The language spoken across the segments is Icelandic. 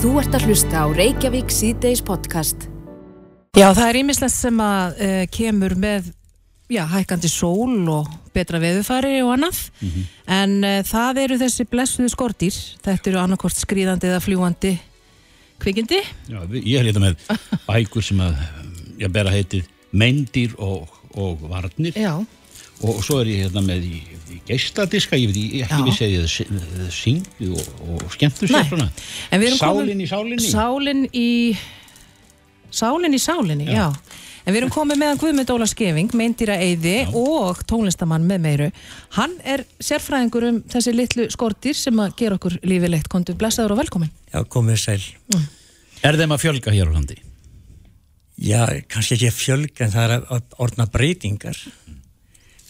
Þú ert að hlusta á Reykjavík síðdeis podcast. Já, það er ímislegt sem að uh, kemur með já, hækkandi sól og betra veðufæri og annað. En uh, það eru þessi blessuðu skortýr þetta eru annarkvort skrýðandi eða fljúandi kvikindi. Já, ég er hérna með bækur sem að ég bera heitið Meindýr og, og Varnir. Já, og svo er ég hérna með í, í geisladiska, ég veit ég ekki Já. vissi að ég syngju og, og skemmtu sér svona. En við erum komin- Sálin í sálinni. Sálin í sálin í sálinni, já, en við erum komið meðan Guðmund Óla Skeving, meindýra eyði og tónlistamann með meiru. Hann er sérfræðingur um þessi litlu skortýr sem að gera okkur lífið leitt kontu blessaður og velkomin. Já, komið sæl. Er þeim að fjölga hér á landi? Já, kannski ekki að fjölga en það er að orðna breytingar.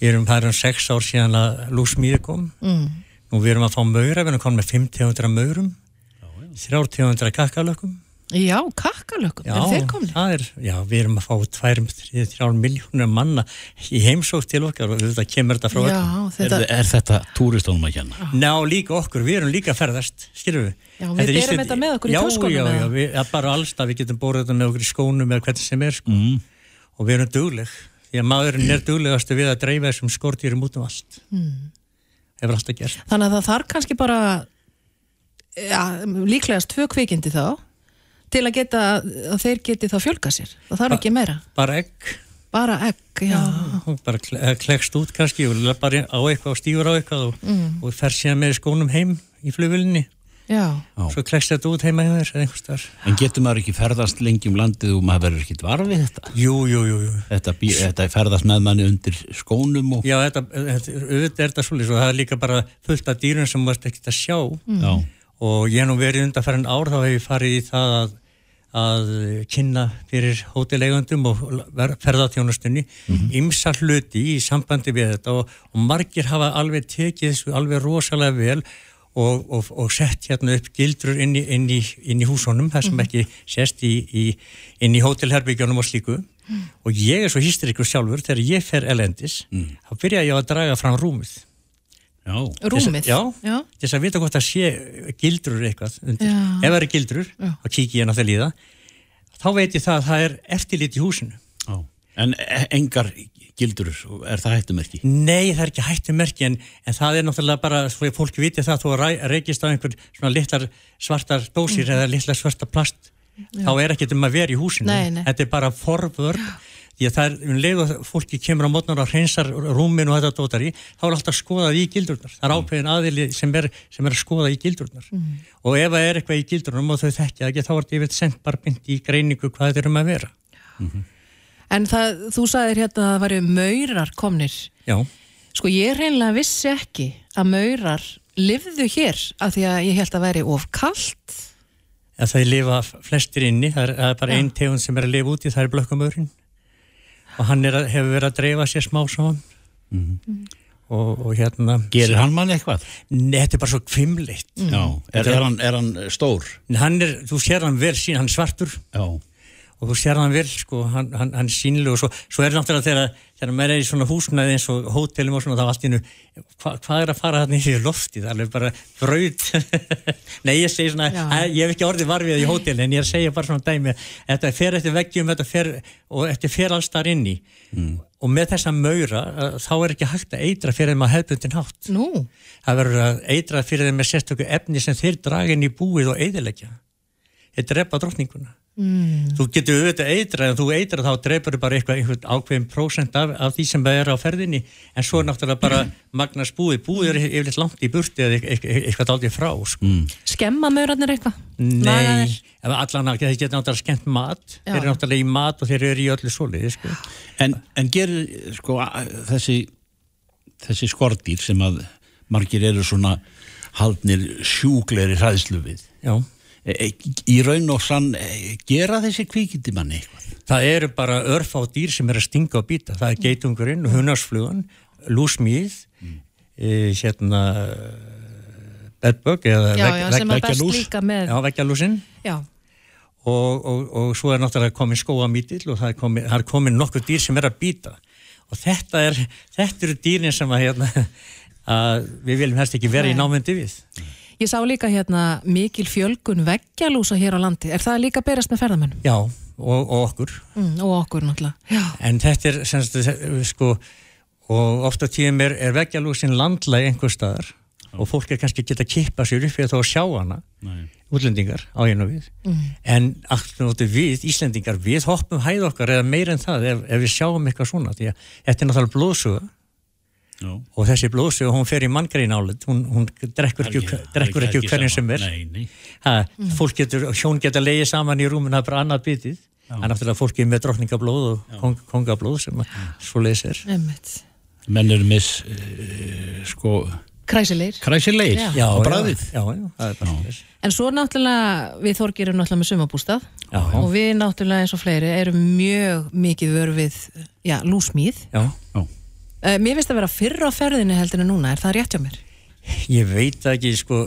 Við erum, það erum sex ár síðan að lúsmíði kom. Mm. Nú við erum að fá maura, við erum komin með 500 maurum, 300 kakkalökum. Já, kakkalökum, er þeir komni? það er, já, við erum að fá 2-3 miljónur manna í heimsók til okkar og þetta kemur þetta frá Já, öllum. þetta, Er, er þetta túristónum að kenna? Ná, líka okkur, við erum líka ferðast, skilur við. Já, við er berum Ísland- þetta með okkur í töskunum, Já, já, já, við, ja, bara allstað, við getum bórið þetta með okkur í skónum eða hvernig sem er, sko. Mm. Og við erum dugleg, því að maðurinn er duglegast við að dreifa þessum skortýrum út um allt. Hmm. Hefur alltaf gert. þannig að það þarf kannski bara ja, líklegast tvö kvikindi þá til að geta að þeir geti þá fjölga sér það þarf ekki meira, Bara egg, bara egg, já, og bara kle- klekst út kannski og bara á eitthvað og stífur á eitthvað og, Mm. og fer síðan með skónum heim í flugvölinni. Já. Svo klekst þetta út heima hjá þér eða einhvers þar. En getur maður ekki ferðast lengi um landið og maður verður ekki dvar við þetta? Jú, jú, jú, jú. Þetta, bí, þetta ferðast með manni undir skónum og... Já, þetta, þetta, auðvitað er þetta svolítið og það er líka bara fullt af dýrum sem varst ekkert að sjá Já. og ég nú verið undanferðin ár þá hef ég farið í það að, að kynna fyrir hótelegundum og ferðarþjónustunni ymsa hluti í sambandi við þetta og, og margir hafa alveg tekið þessu alveg rosalega vel og, og, og sett hérna upp gildrur inn í, inn í, inn í húsunum það sem ekki sést í, í, inn í hótelherbyggjónum og slíku og ég er svo hysterikur sjálfur þegar ég fer elendis þá byrja ég að draga fram rúmið Já. rúmið Já, já. til þess að vita hvort það sé gildrur eitthvað undir. Já. Ef það eru gildrur, Já. þá kík ég náttúrulega í það. Þá veit ég það að það er eftirlit í húsinu. Já. En e- engar gildur, er það hættumerki? Nei, það er ekki hættumerki en, en það er náttúrulega bara, svo að fólki viti það, þú reykist á einhver svona litlar svartar dósir Mhm. eða litlar svartar plast, þá er ekki um að vera í húsinu. Nei, nei. Þetta er bara forvörd. Því að það er, um leið og fólki kemur á mótnar og hreinsar rúmin og þetta dótar í, þá er alltaf skoðað í gildurnar. Það er ákveðin aðili sem er, sem er að skoða í gildurnar. Og ef það er eitthvað í gildurnum og þau þekkja ekki, þá er þetta yfir sendt bara bynd í greiningu hvað þetta er um að vera. En það, þú sagðir hérna að það væri maurar komnir Já. sko ég reynilega vissi ekki að maurar lifðu hér af því að ég held að væri of kalt að það lifa flestir inni, það er, það er bara einn tegund sem er að lifa úti, það er blökkumöðurinn og hann er að, hefur verið að dreifa sér smá saman og, og hérna Gerir hann mann eitthvað? Nei, þetta er bara svo kvimleitt Já. Er, er, hann, er hann stór? hann er, þú sér hann vel sín, hann er svartur Já. Og þú sér hann vel, sko, hann, hann, hann er sínlega og svo, svo er náttúrulega þegar, þegar maður er í svona húsnaði eins og hótelum og svona þá allt í nú, hva, hvað er að fara hann í loftið, það er bara braut. Nei, ég segi svona að, ég hef ekki orðið varfið í hótelin en ég er að segja bara svona dæmi, þetta fer eftir veggjum þetta fer, og þetta fer alls þar inn í. Og með þessa maura að, þá er ekki hægt að eitra fyrir þeim að hefbundin hátt. Nú, það verður að eitra fyrir þeim með sérstöku efni sem þeir draga inn í búið og eðilegja þeir drepa drottninguna mm. þú getur auðvitað eitra en þú eitra þá drepar bara eitthvað, eitthvað ákveðin prósent af, af því sem það er á ferðinni en svo er náttúrulega bara magnast búið búið er yfirleitt langt í burti eða eitthvað, aldrei frá sko. Mm. skemma maurarnir eitthvað nei, allan að þeir geta náttúrulega skemmt mat Já. þeir eru náttúrulega í mat og þeir eru í öllu soliði sko. En, en gerir sko þessi, þessi skordýr sem að margir eru svona haldnir sjúgleri hræðslu við já í raun og sann e, gera þessi kvikindi manni eitthvað? Það eru bara örfá dýr sem er að stinga og býta. Það er geitungurinn, hunarsflugan, lúsmíð, e, hérna bedbug eða já, já, sem er best veggjalús. líka með Já, veggjalúsinn já, og, og, og svo er náttúrulega komin skóamítill og það er komin, það er komin nokkur dýr sem er að býta og þetta, er, þetta eru dýrin sem að, hérna, að við viljum helst ekki vera í námyndi við. Ég sá líka hérna mikil fjölgun veggjalúsa hér á landi. Er það líka berast með ferðamennum? Já, og, og okkur. Mm, og okkur náttúrulega. Já. En þetta er, semst, sko, og ofta tíðum er, er veggjalúsin landlæg einhver staðar og fólk er kannski geta kippa sér upp fyrir þá að sjá hana, Nei. útlendingar á einu við. En aftur við, Íslendingar, við hoppum hæð okkar eða meira en það ef, ef við sjáum eitthvað svona, því að þetta er náttúrulega blóðsuga Já. og þessi blóðsuga, hún fer í manngrein álit, hún, hún drekkur ekki, drekkur ekki ekki hverjum sem er. Nei, nei. Ha, fólk getur, hjón geta leiðið saman í rúmuna bara annað bitið en náttúrulega fólki með drottningablóð og kong, kongablóð sem svo Einmitt. Menn eru mis, uh, sko, Kræsilegir. kræsilegir Já. á bræðið. já, já, það er þess En svo náttúrulega, við Þorgir erum náttúrulega með sumabústað Já. og við náttúrulega eins og fleiri erum mjög mikið vör við, já, lúsmíð. já, Já. Uh, mér finnst að vera fyrr á ferðinu heldur en núna, er það rétt hjá mér? ég veit það ekki sko,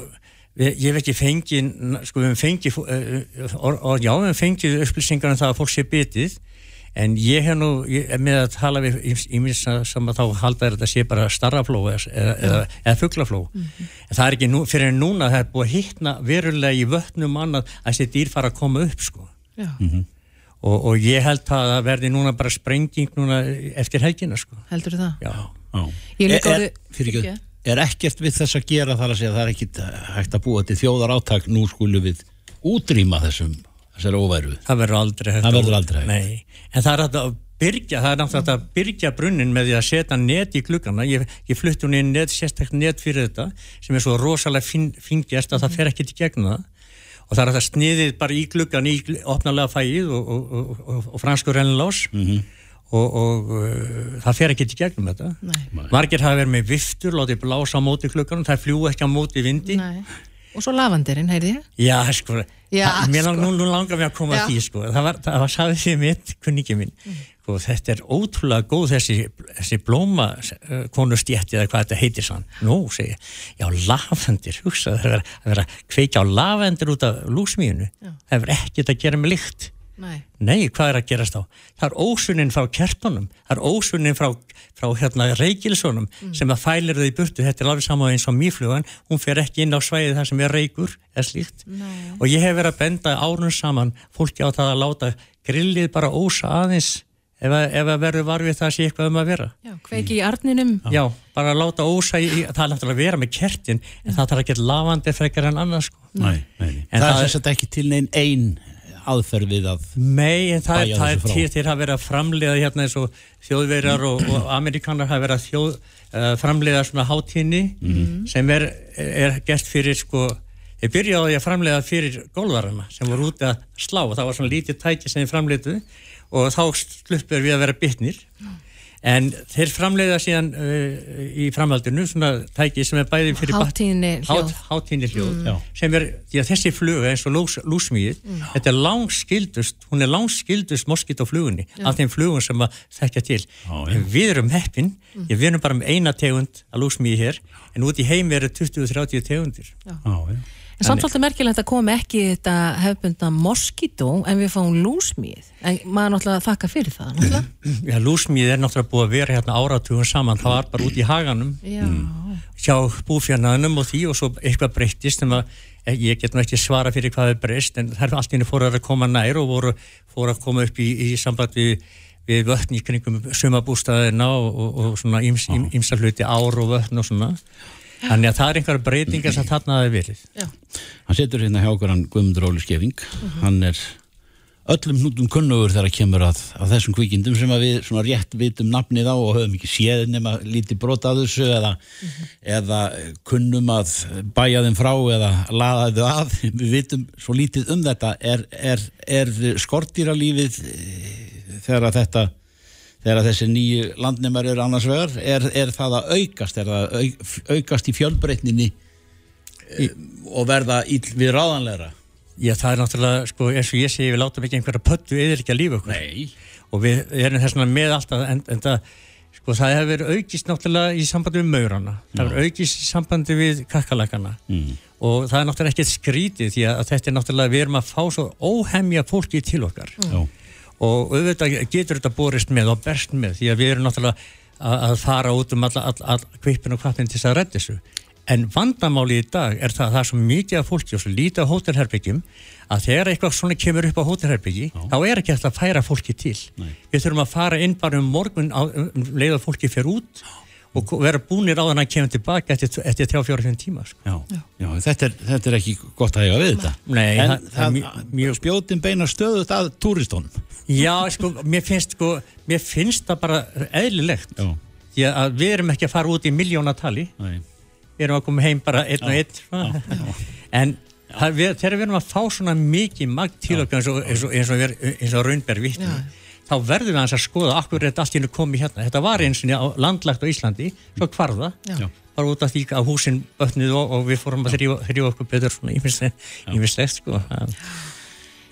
ég hef ekki fengið sko, við hefum fengið uh, or, or, já, við hefum fengið upplýsingar um það að fólk sé bitið en ég hef nú, ég er með að tala við ímins sem að þá halda er þetta sé bara starrafló eða, eða, eða fugglafló en það er ekki nú, fyrir en núna það er búið að hittna verulega í vötnum annað að þessi dýr fara að koma upp sko. Já. Og, og ég held að það verði núna bara sprenging núna eftir helgina sko Heldur það? já, Já. Er, er, fyrir Ekki? er ekkert við þess að gera þar að segja það er ekkert hægt að búa til þjóðar áttak nú skulum við útrýma þessum þessari óværu það verður aldrei hægt Það að- verður aldrei hægt. Nei, en það er að byrja það er náttúrulega að byrja brunnin með því að setja net í gluggana ég, ég flutti hún inn net, sérstaklega net fyrir þetta sem er svo rosalega fín, fíngjast að það fer ekki til gegn það og það er að sniðið bara í gluggan í opnalega fæið og, og, og, og, og franskur rennilás Mhm. og, og uh, það fer ekki til gegnum þetta Nei. margir hafa verið með viftur látið blása á móti glugganum, það fljúa ekki á móti vindi Nei. Og svo lavandirinn, heyrði ég? Já, sko, Já, það, mér lang, sko. nú, nú langar mér að koma Já. að því, sko, það var, það var sagði því mitt, kunningi minn, sko, þetta er ótrúlega góð þessi, þessi blóma uh, konustjætti eða hvað þetta heitir sann, nú, segi, ég, já, lavendir, hugsa, það er að vera- kveika á lavendir út af lúsmíðinu, það hefur ekkert að gera með lykt, Nei. Nei, hvað er að gerast þá? Það er ósunin frá kertunum, það er ósunin frá, frá hérna reykilsónum sem að fælir þau í burtu, þetta er alveg saman eins og mýflugan, hún fer ekki inn á svæðið þar sem er reykur eða slíkt. Nei. og ég hef verið að benda árun saman fólki á það að láta grillið bara ósa aðeins ef að, ef að verður varfið það sé eitthvað um að vera. Já, kveiki í arninum. Já, bara láta ósa í, það er náttúrulega að vera með kertin en það þarf að geta lavandi frekar en annars sko. Nei, nei, nei. En það, það er er- sem sagt ekki til neinn ein aðferð við að Nei, en það, er- er til verið að framleiða hérna eins og þjóðverjar og, og amerikanar hafa verið að þjóð, uh, framleiða svona hátíðni sem er, er gert fyrir sko, þeir byrjaði að framleiða fyrir gólvarana sem voru út að slá og það var svona lítið tæki sem þeir framleiðu og þá sluppur við að vera bitnir. En þeir framleiða síðan uh, í framhaldinu svona tæki sem er bæði fyrir Hátíðni hljóð. Hát- hljóð Já. sem er, því að þessi fluga eins og lús, lúsmíð þetta er langskildust, hún er langskildust moskítoflugunni af þeim flugum sem að þekkja til, já. en við erum heppin ég við erum bara með eina tegund að lúsmíði hér, en út í heimi eru 20-30 tegundir. Já, já. En samt svolítið merkilegt að koma ekki í þetta hefbunda moskító en við fáum lúsmíð. En maður náttúrulega þakka fyrir það, náttúrulega. Já, lúsmíð er náttúrulega búið að vera hérna áratugum saman, það var bara út í haganum Já. hjá búfjarnaðinum og því og svo eitthvað breyttist sem að eh, ég get nú ekki svara fyrir hvað er breyst en er allt inni fóru að koma nær og voru, fóru að koma upp í, í samband við, við vötn í kringum sumabústaðina og, og, og svona íms, ím, ímsa hluti ár og vötn og svona þannig að það er einhverja breytingar sem þarna hafi verið. Já. hann setur hérna hjá okkur hann Guðmundur Óli Skeving hann er öllum hnútum kunnugur þegar að kemur að, að þessum kvikindum sem að við svona rétt vitum nafnið á og höfum ekki séð nema lítið brota að þessu eða, eða kunnum að bæja þeim frá eða laða þau að. Við vitum svo lítið um þetta. Er, er, er skortýralífið eh, þegar að þetta þegar þessi nýju landnemar eru annars vegar, er, er það að aukast? Er það að auk, aukast í fjölbreytninni í, og verða ill við ráðanlegra Já, það er náttúrulega, sko, eins og ég segi, við látum ekki einhverja pöttu eða ekki að lífa okkur Nei, og við erum þess vegna með alltaf en, en það, sko, það hefur verið aukist náttúrulega í sambandi við maurana. Það hefur aukist í sambandi við kakkalakana. Mm. og það er náttúrulega ekkert skrítið því að þetta er náttúrulega, við erum að fá svo óhemja fólki til okkar. Já, og auðvitað getur þetta borist með og berst með því að við erum náttúrulega að, að fara út um alla, all, all kvipin og kvapin til þess að redda þessu En vandamáli í dag er það að það er svo mikið af fólki og svo lítið á hótelherbyggjum að þegar eitthvað svona kemur upp á hótelherbyggi þá er ekki alltaf að færa fólki til. Nei. Við þurfum að fara inn bara um morgun á, um leið að fólki fer út og vera búnir á þannig að kemur tilbaka eftir, eftir 3-4-5 tíma. Sko. Já, já þetta, er, þetta er ekki gott að eiga við þetta Nei, En það- það er mjög- það, spjótin beina stöðut að túristónum Já, sko, mér finnst, sko, mér finnst það bara eðlilegt. Já, Því að við erum ekki að fara út í miljónatali. nei, Við erum að koma heim bara einn og einn. svona. En það, við, þegar við erum að fá svona mikið magn til okkar eins og, eins og, eins og, við- eins og raunber vitni, þá verðum við hans að skoða akkur er þetta allt í hennu komið hérna. Þetta var eins og landlagt á Íslandi, svo hvarða. Já. Bara út af því að húsin bötnuð og, og við fórum að þrjá okkur betur svona ímislegt, sko. Það-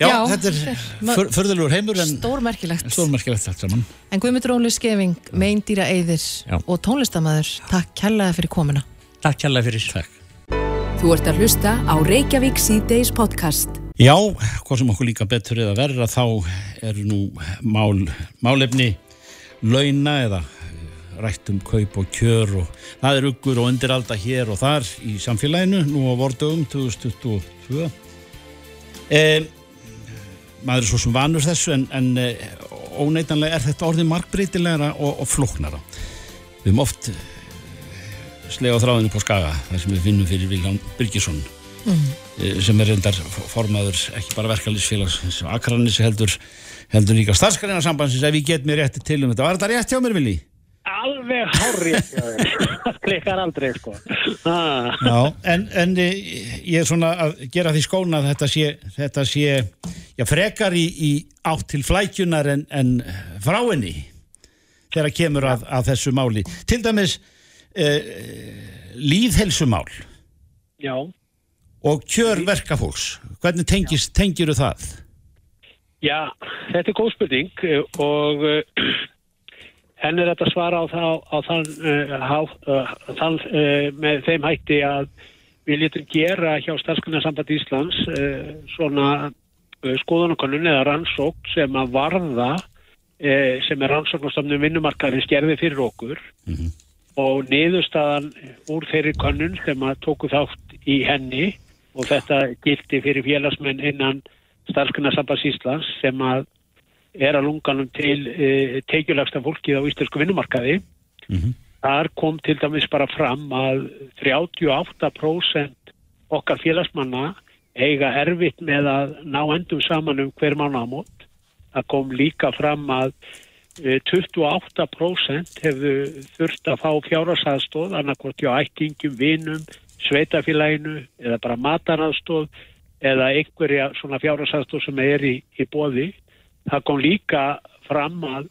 já, Já, þetta er för, förðulegur heimur en Stórmerkilegt. stórmerkilegt allt saman En Guðmundur Óli Skeving, meindýra eyðir Já. og tónlistamæður, takk kærlega fyrir komuna. Takk kærlega fyrir. Takk Þú ert að hlusta á Reykjavík síðdeis podcast. Já, hvað sem okkur líka betur eða verra þá eru nú mál, málefni launa eða eh, rætt um kaup og kjör og það er uggur og undiralda hér og þar í samfélaginu nú á vordögum 2022 e, maður er svo sem vanur þessu en, en e, óneitanlega er þetta orðið markbreytilegra og, og flóknara. Við höfum oft slega á þráðinu på Skaga þar sem við finnum fyrir Viljan Birgisson. Eh, sem er reyndar formaður ekki bara verkalýsfélags Akranis heldur, heldur líka starfsgrænasambansins ef ég get mér rétti til um þetta. Var þetta rétt hjá mér Vili? Alveg hárrið Það klikkar aldrei sko. Ah. Já, en, en eh, ég er svona að gera því skóna að þetta sé, þetta sé já, frekar í, í átt til flækjunar en, en frá henni þegar kemur að, að þessu máli. Til dæmis eh, líðhelsumál Já, og kjör verkafólks hvernig tengist, tengiru það? já, þetta er góð spurning eh, og henn er þetta svara á, það, á þann, há, uh, þann með þeim hætti að við letum gera hjá starfskunnarsamband Íslands svona skoðanakonun eða rannsók sem að varða sem er rannsóknastofnum vinnumarkaðin skerði fyrir okkur. Og niðurstaðan úr þeirri könnun sem að tóku þátt í henni og þetta gildi fyrir félagsmenn innan starfskunarsambands Íslands sem að er að lunganum til e, teikjulagsta fólkið á íslensku vinnumarkaði. Þar kom til dæmis bara fram að 38% okkar félagsmanna eiga erfitt með að ná endum saman um hver mánaðamót. Það kom líka fram að eh, 28% hefðu þurft að fá fjárhagsaðstóð annarkvort hjá ættingum, vinum, sveitafélaginu eða bara mataraðstóð eða einhverja svona fjárhagsaðstóð sem er í, í bóði. Það kom líka fram að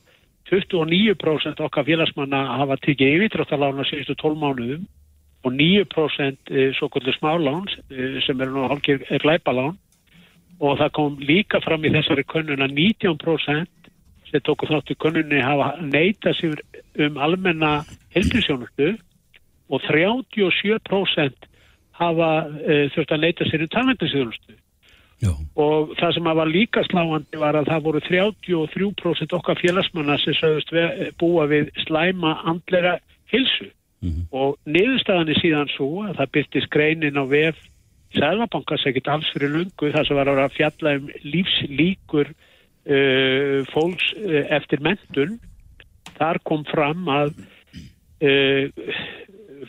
29% okkar félagsmanna hafa tekið yfirdráttalána síðustu 12 mánuðum og 9% eh, svo kvöldur smálán eh, sem eru nú hálfgeir glæpalán og það kom líka fram í þessari könnun að 19% sem tóku þáttu könnunni hafa neita sér um almenna heldriðsjónustu og 37% hafa uh, þurft að neita sér talvendisjónustu Já. og það sem var líka sláandi var að það voru 33% okkar félagsmanna sem sögðust ve- búa við slæma andlega hilsu og niðurstaðan er síðan svo að það byrtist greinin á vef Sæðlabankars ekkert alls fyrir lungu þar sem var að fjalla um lífslíkur uh, fólks uh, eftir mentun þar kom fram að uh,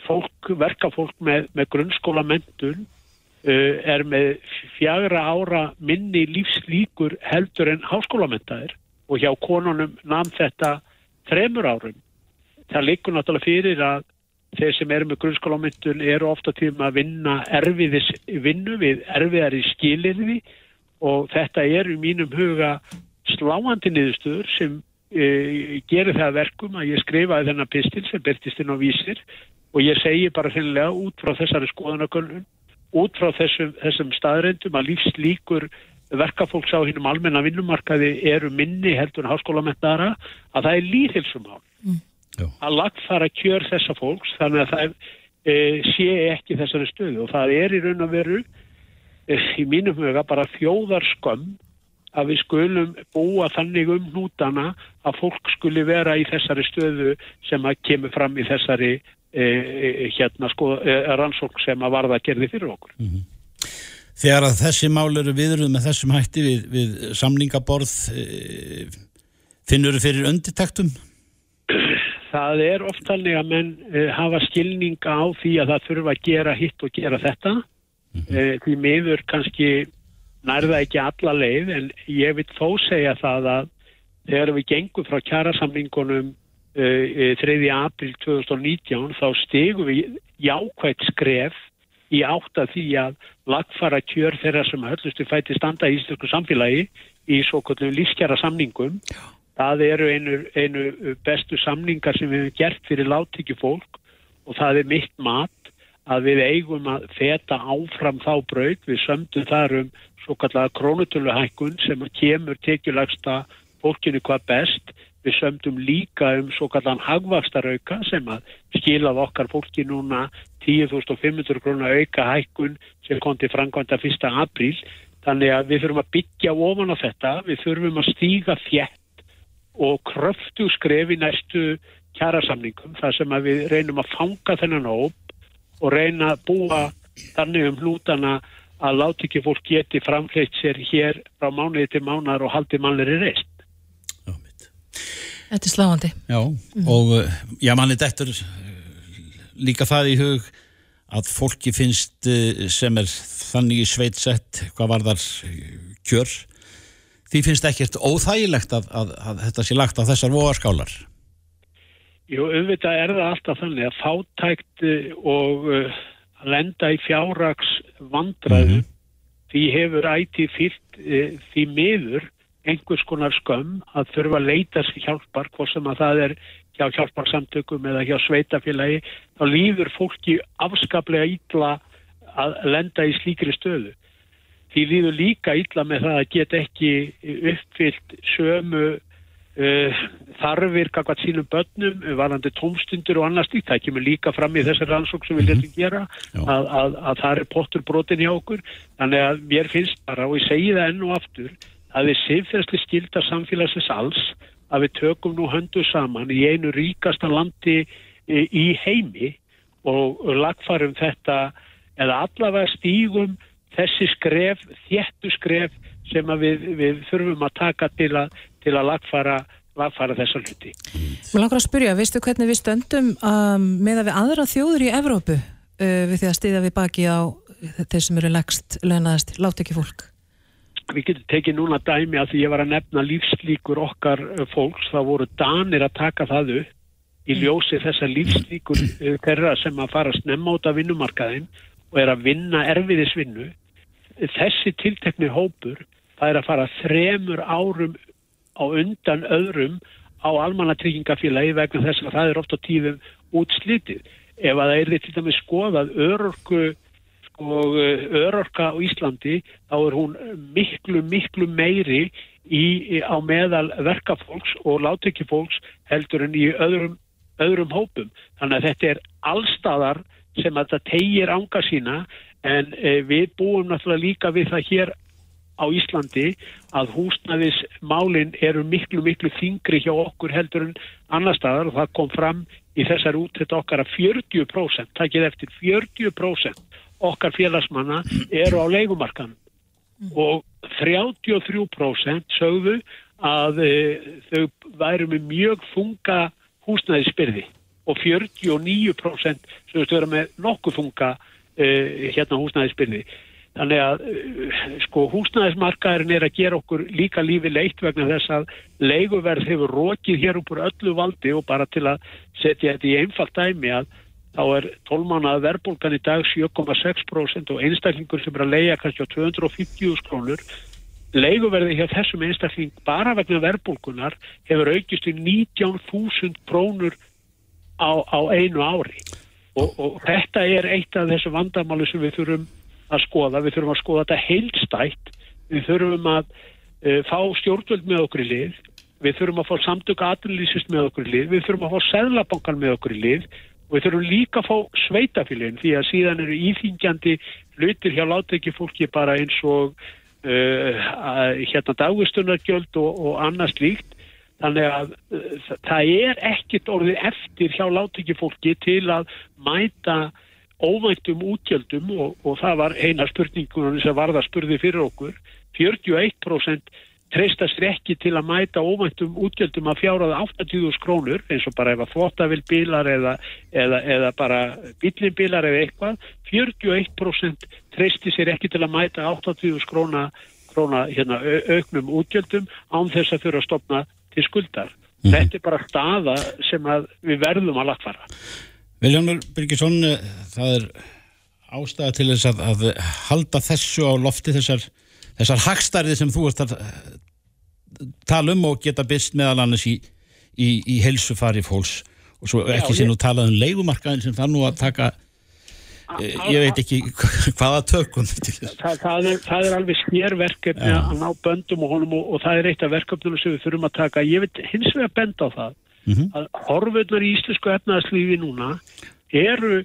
fólk, verkafólk með, með grunnskóla mentun uh, er með fjagra ára minni lífslíkur heldur en háskólamentaðir og hjá konunum namn þetta þremur árum. Það liggur náttúrulega fyrir að þeir sem eru með grunnskólamyndun eru ofta tíma að vinna erfiðis vinnu við erfiðari skilirði og þetta er í mínum huga sláandi niðurstöður sem e, gerir það að verkum að ég skrifaði þennan pistil sem byrtist inn á vísir og ég segi bara finnilega út frá þessari skoðanakönnun út frá þessum, þessum staðrendum að lífslíkur verkafólks á hinnum almenna vinnumarkaði eru minni heldur en háskólamentaðara að það er líðhilsumál Já. að lagfara kjör þessa fólks þannig að það e, sé ekki þessari stöðu. Og það er í raun og veru e, í mínum huga bara þjóðarskömm að við skulum búa þannig um hnútana að fólk skuli vera í þessari stöðu sem að kemur fram í þessari hérna sko e, rannsók sem að varða gerði fyrir okkur. Þegar að þessi mál eru viðruð með þessum hætti við, við samningaborð e, finnur þau fyrir undirtektum? Það er oft þannig að menn e, hafa skilninga á því að það þurfa að gera hitt og gera þetta. e, því miður kannski nærða ekki alla leið en ég vil þó segja það að þegar við gengum frá kjærasamningunum 3. april 2019 þá stegum við jákvægt skref í átt að því að lagfara kjör þeirra sem höllustu fæti standa í íslensku samfélagi í svo kvöldum lífskjara samningum. Það eru einu, einu bestu samningar sem við hefum gert fyrir láttíki fólk og það er mitt mat að við eigum að feta áfram þá braut. Við sömdum þar um svo kallega krónutöluhækkun sem kemur tekjulagsta fólkinu hvað best. Við sömdum líka um svo kallan hagvakstarauka sem að skilað okkar fólki núna 10.500 krónar auka hækkun sem kom til framkvæmda 1. apríl. Þannig að við þurfum að byggja ofan á þetta, við þurfum að stíga fjett og kröftu skref í næstu kjærasamningum þar sem að við reynum að fanga þennan hóp og reyna að búa þannig um hlútana að láti ekki fólk geti framleitt sér hér frá mánuði til mánar og haldi mannleri reist. Þetta er sláandi. Já, og uh, já, manni dettur uh, líka það í hug að fólki finnst uh, sem er þannig í sveitsett hvað var þar kjör því finnst ekkert óþægilegt að, að, að þetta sé lagt á þessar voðaskálar Jú, auðvitað er það alltaf þannig að fátækt eh, og uh, að lenda í fjárrags vandræðu því hefur ætið fyllt uh, því miður einhvers konar skömm að þurfa að leita sér hjálpar hvort sem að það er hjá hjálparsamtökum eða hjá sveitafélagi þá líður fólki afskaplega ítla að lenda í slíkri stöðu. Því líður líka ítla með það að geta ekki uppfyllt sömu uh, þarfir kakvað sínum börnum, varandi tómstundur og annars slíkt. Það kemur líka fram í þessar rannsók sem við letum gera að, að, að það er pottur brotin hjá okkur. Þannig að mér finnst bara, og ég segi það enn og aftur, að við siðferðsli skilda samfélagsins alls að við tökum nú höndu saman í einu ríkasta landi í, í heimi og lagfarum þetta eða allavega stígum þessi skref, þéttu skref sem við, við þurfum að taka til að, til að lagfara, lagfara þessa hluti. Mér langar að spyrja, veistu hvernig við stöndum um, með að við aðra þjóður í Evrópu uh, við því að stiða við baki á þeir sem eru legst, launaðast, láti ekki fólk? Við getum tekið núna dæmi að því ég var að nefna lífslíkur okkar uh, fólks, það voru danir að taka það upp í ljósi þessa lífslíkur uh, þeirra sem að fara að snemma út af vinnumarkaðin og er að vinna erfiðisvinnu. Þessi tiltekni hópur, það er að fara þremur árum á undan öðrum á almannatryggingafélagi vegna þess að það er oft á tíðum útslitið. Ef að það er til dæmis skoðað örorku og örorka á Íslandi þá er hún miklu, miklu meiri í, á meðal verkafólks og látekjufólks heldur en í öðrum, öðrum hópum. Þannig að þetta er allstaðar sem að þetta tegir ánga sína en e, við búum náttúrulega líka við það hér á Íslandi að húsnæðismálin eru miklu, miklu þingri hjá okkur heldur en annar staðar og það kom fram í þessar úttett okkar að 40%, það get eftir 40% okkar félagsmanna eru á leikumarkan og 33% sögðu að e, þau væru með mjög funga húsnæðisbyrði. Og 49% sögðust vera með nokkuð funga e, hérna húsnæðisbyrði. Þannig að uh, sko húsnæðismarkaðurinn er að gera okkur líka lífi leitt vegna þess að leiguverð hefur rókið hér upp úr öllu valdi og bara til að setja þetta í einfalt dæmi að þá er 12 mánuða verðbólgan í dag 7,6% og einstaklingur sem er að leia kannski á 250 krónur. Leiguverði hjá þessum einstakling bara vegna verðbólgunar hefur aukist í 19.000 krónur á, á einu ári. Og, og þetta er eitt af þessu vandamáli sem við þurfum að skoða, við þurfum að skoða þetta heilstætt, við þurfum að uh, fá stjórnvöld með okkur í lið, við þurfum að fá samtök aðlýsist með okkur í lið, við þurfum að fá seðlabankan með okkur í lið og við þurfum líka að fá sveitafélagin því að síðan eru íþingjandi hlutir hjá láteki fólki bara eins og uh, hérna dagustunargjöld og, og annars líkt Þannig að uh, það er ekkit orðið eftir hjá látekjufólki til að mæta óvæntum útgjöldum og, og það var eina spurningunum sem varða spurði fyrir okkur. 41% treysta sér ekki til að mæta óvæntum útgjöldum að fjáraða 80.000 krónur eins og bara ef að þvóttavill bílar eða, eða, eða bara bílinn bílar eða eitthvað. 41% treysti sér ekki til að mæta 80.000 króna, króna hérna, auknum útgjöldum án þess að þurfa að stopna til skuldar. Mm -hmm. Þetta er bara staða sem við verðum að lagfara. Viljónur Byrkisson, eh, það er ástæða til þess að, að halda þessu á lofti þessar, þessar hagstærði sem þú ert að eh, tala um og geta byrst meðal annars í, í, í helsufari fólks og svo ekki sé nú talað um leikumarkaðin sem það nú að taka eh, ég veit ekki hvaða tökum það, það, er, það er alveg snérverkefni ja. að ná böndum og honum og, og það er eitt af verkefnum sem við þurfum að taka ég veit hins vegar benda á það mm -hmm. að horfurnar í íslensku efnaðslífi núna eru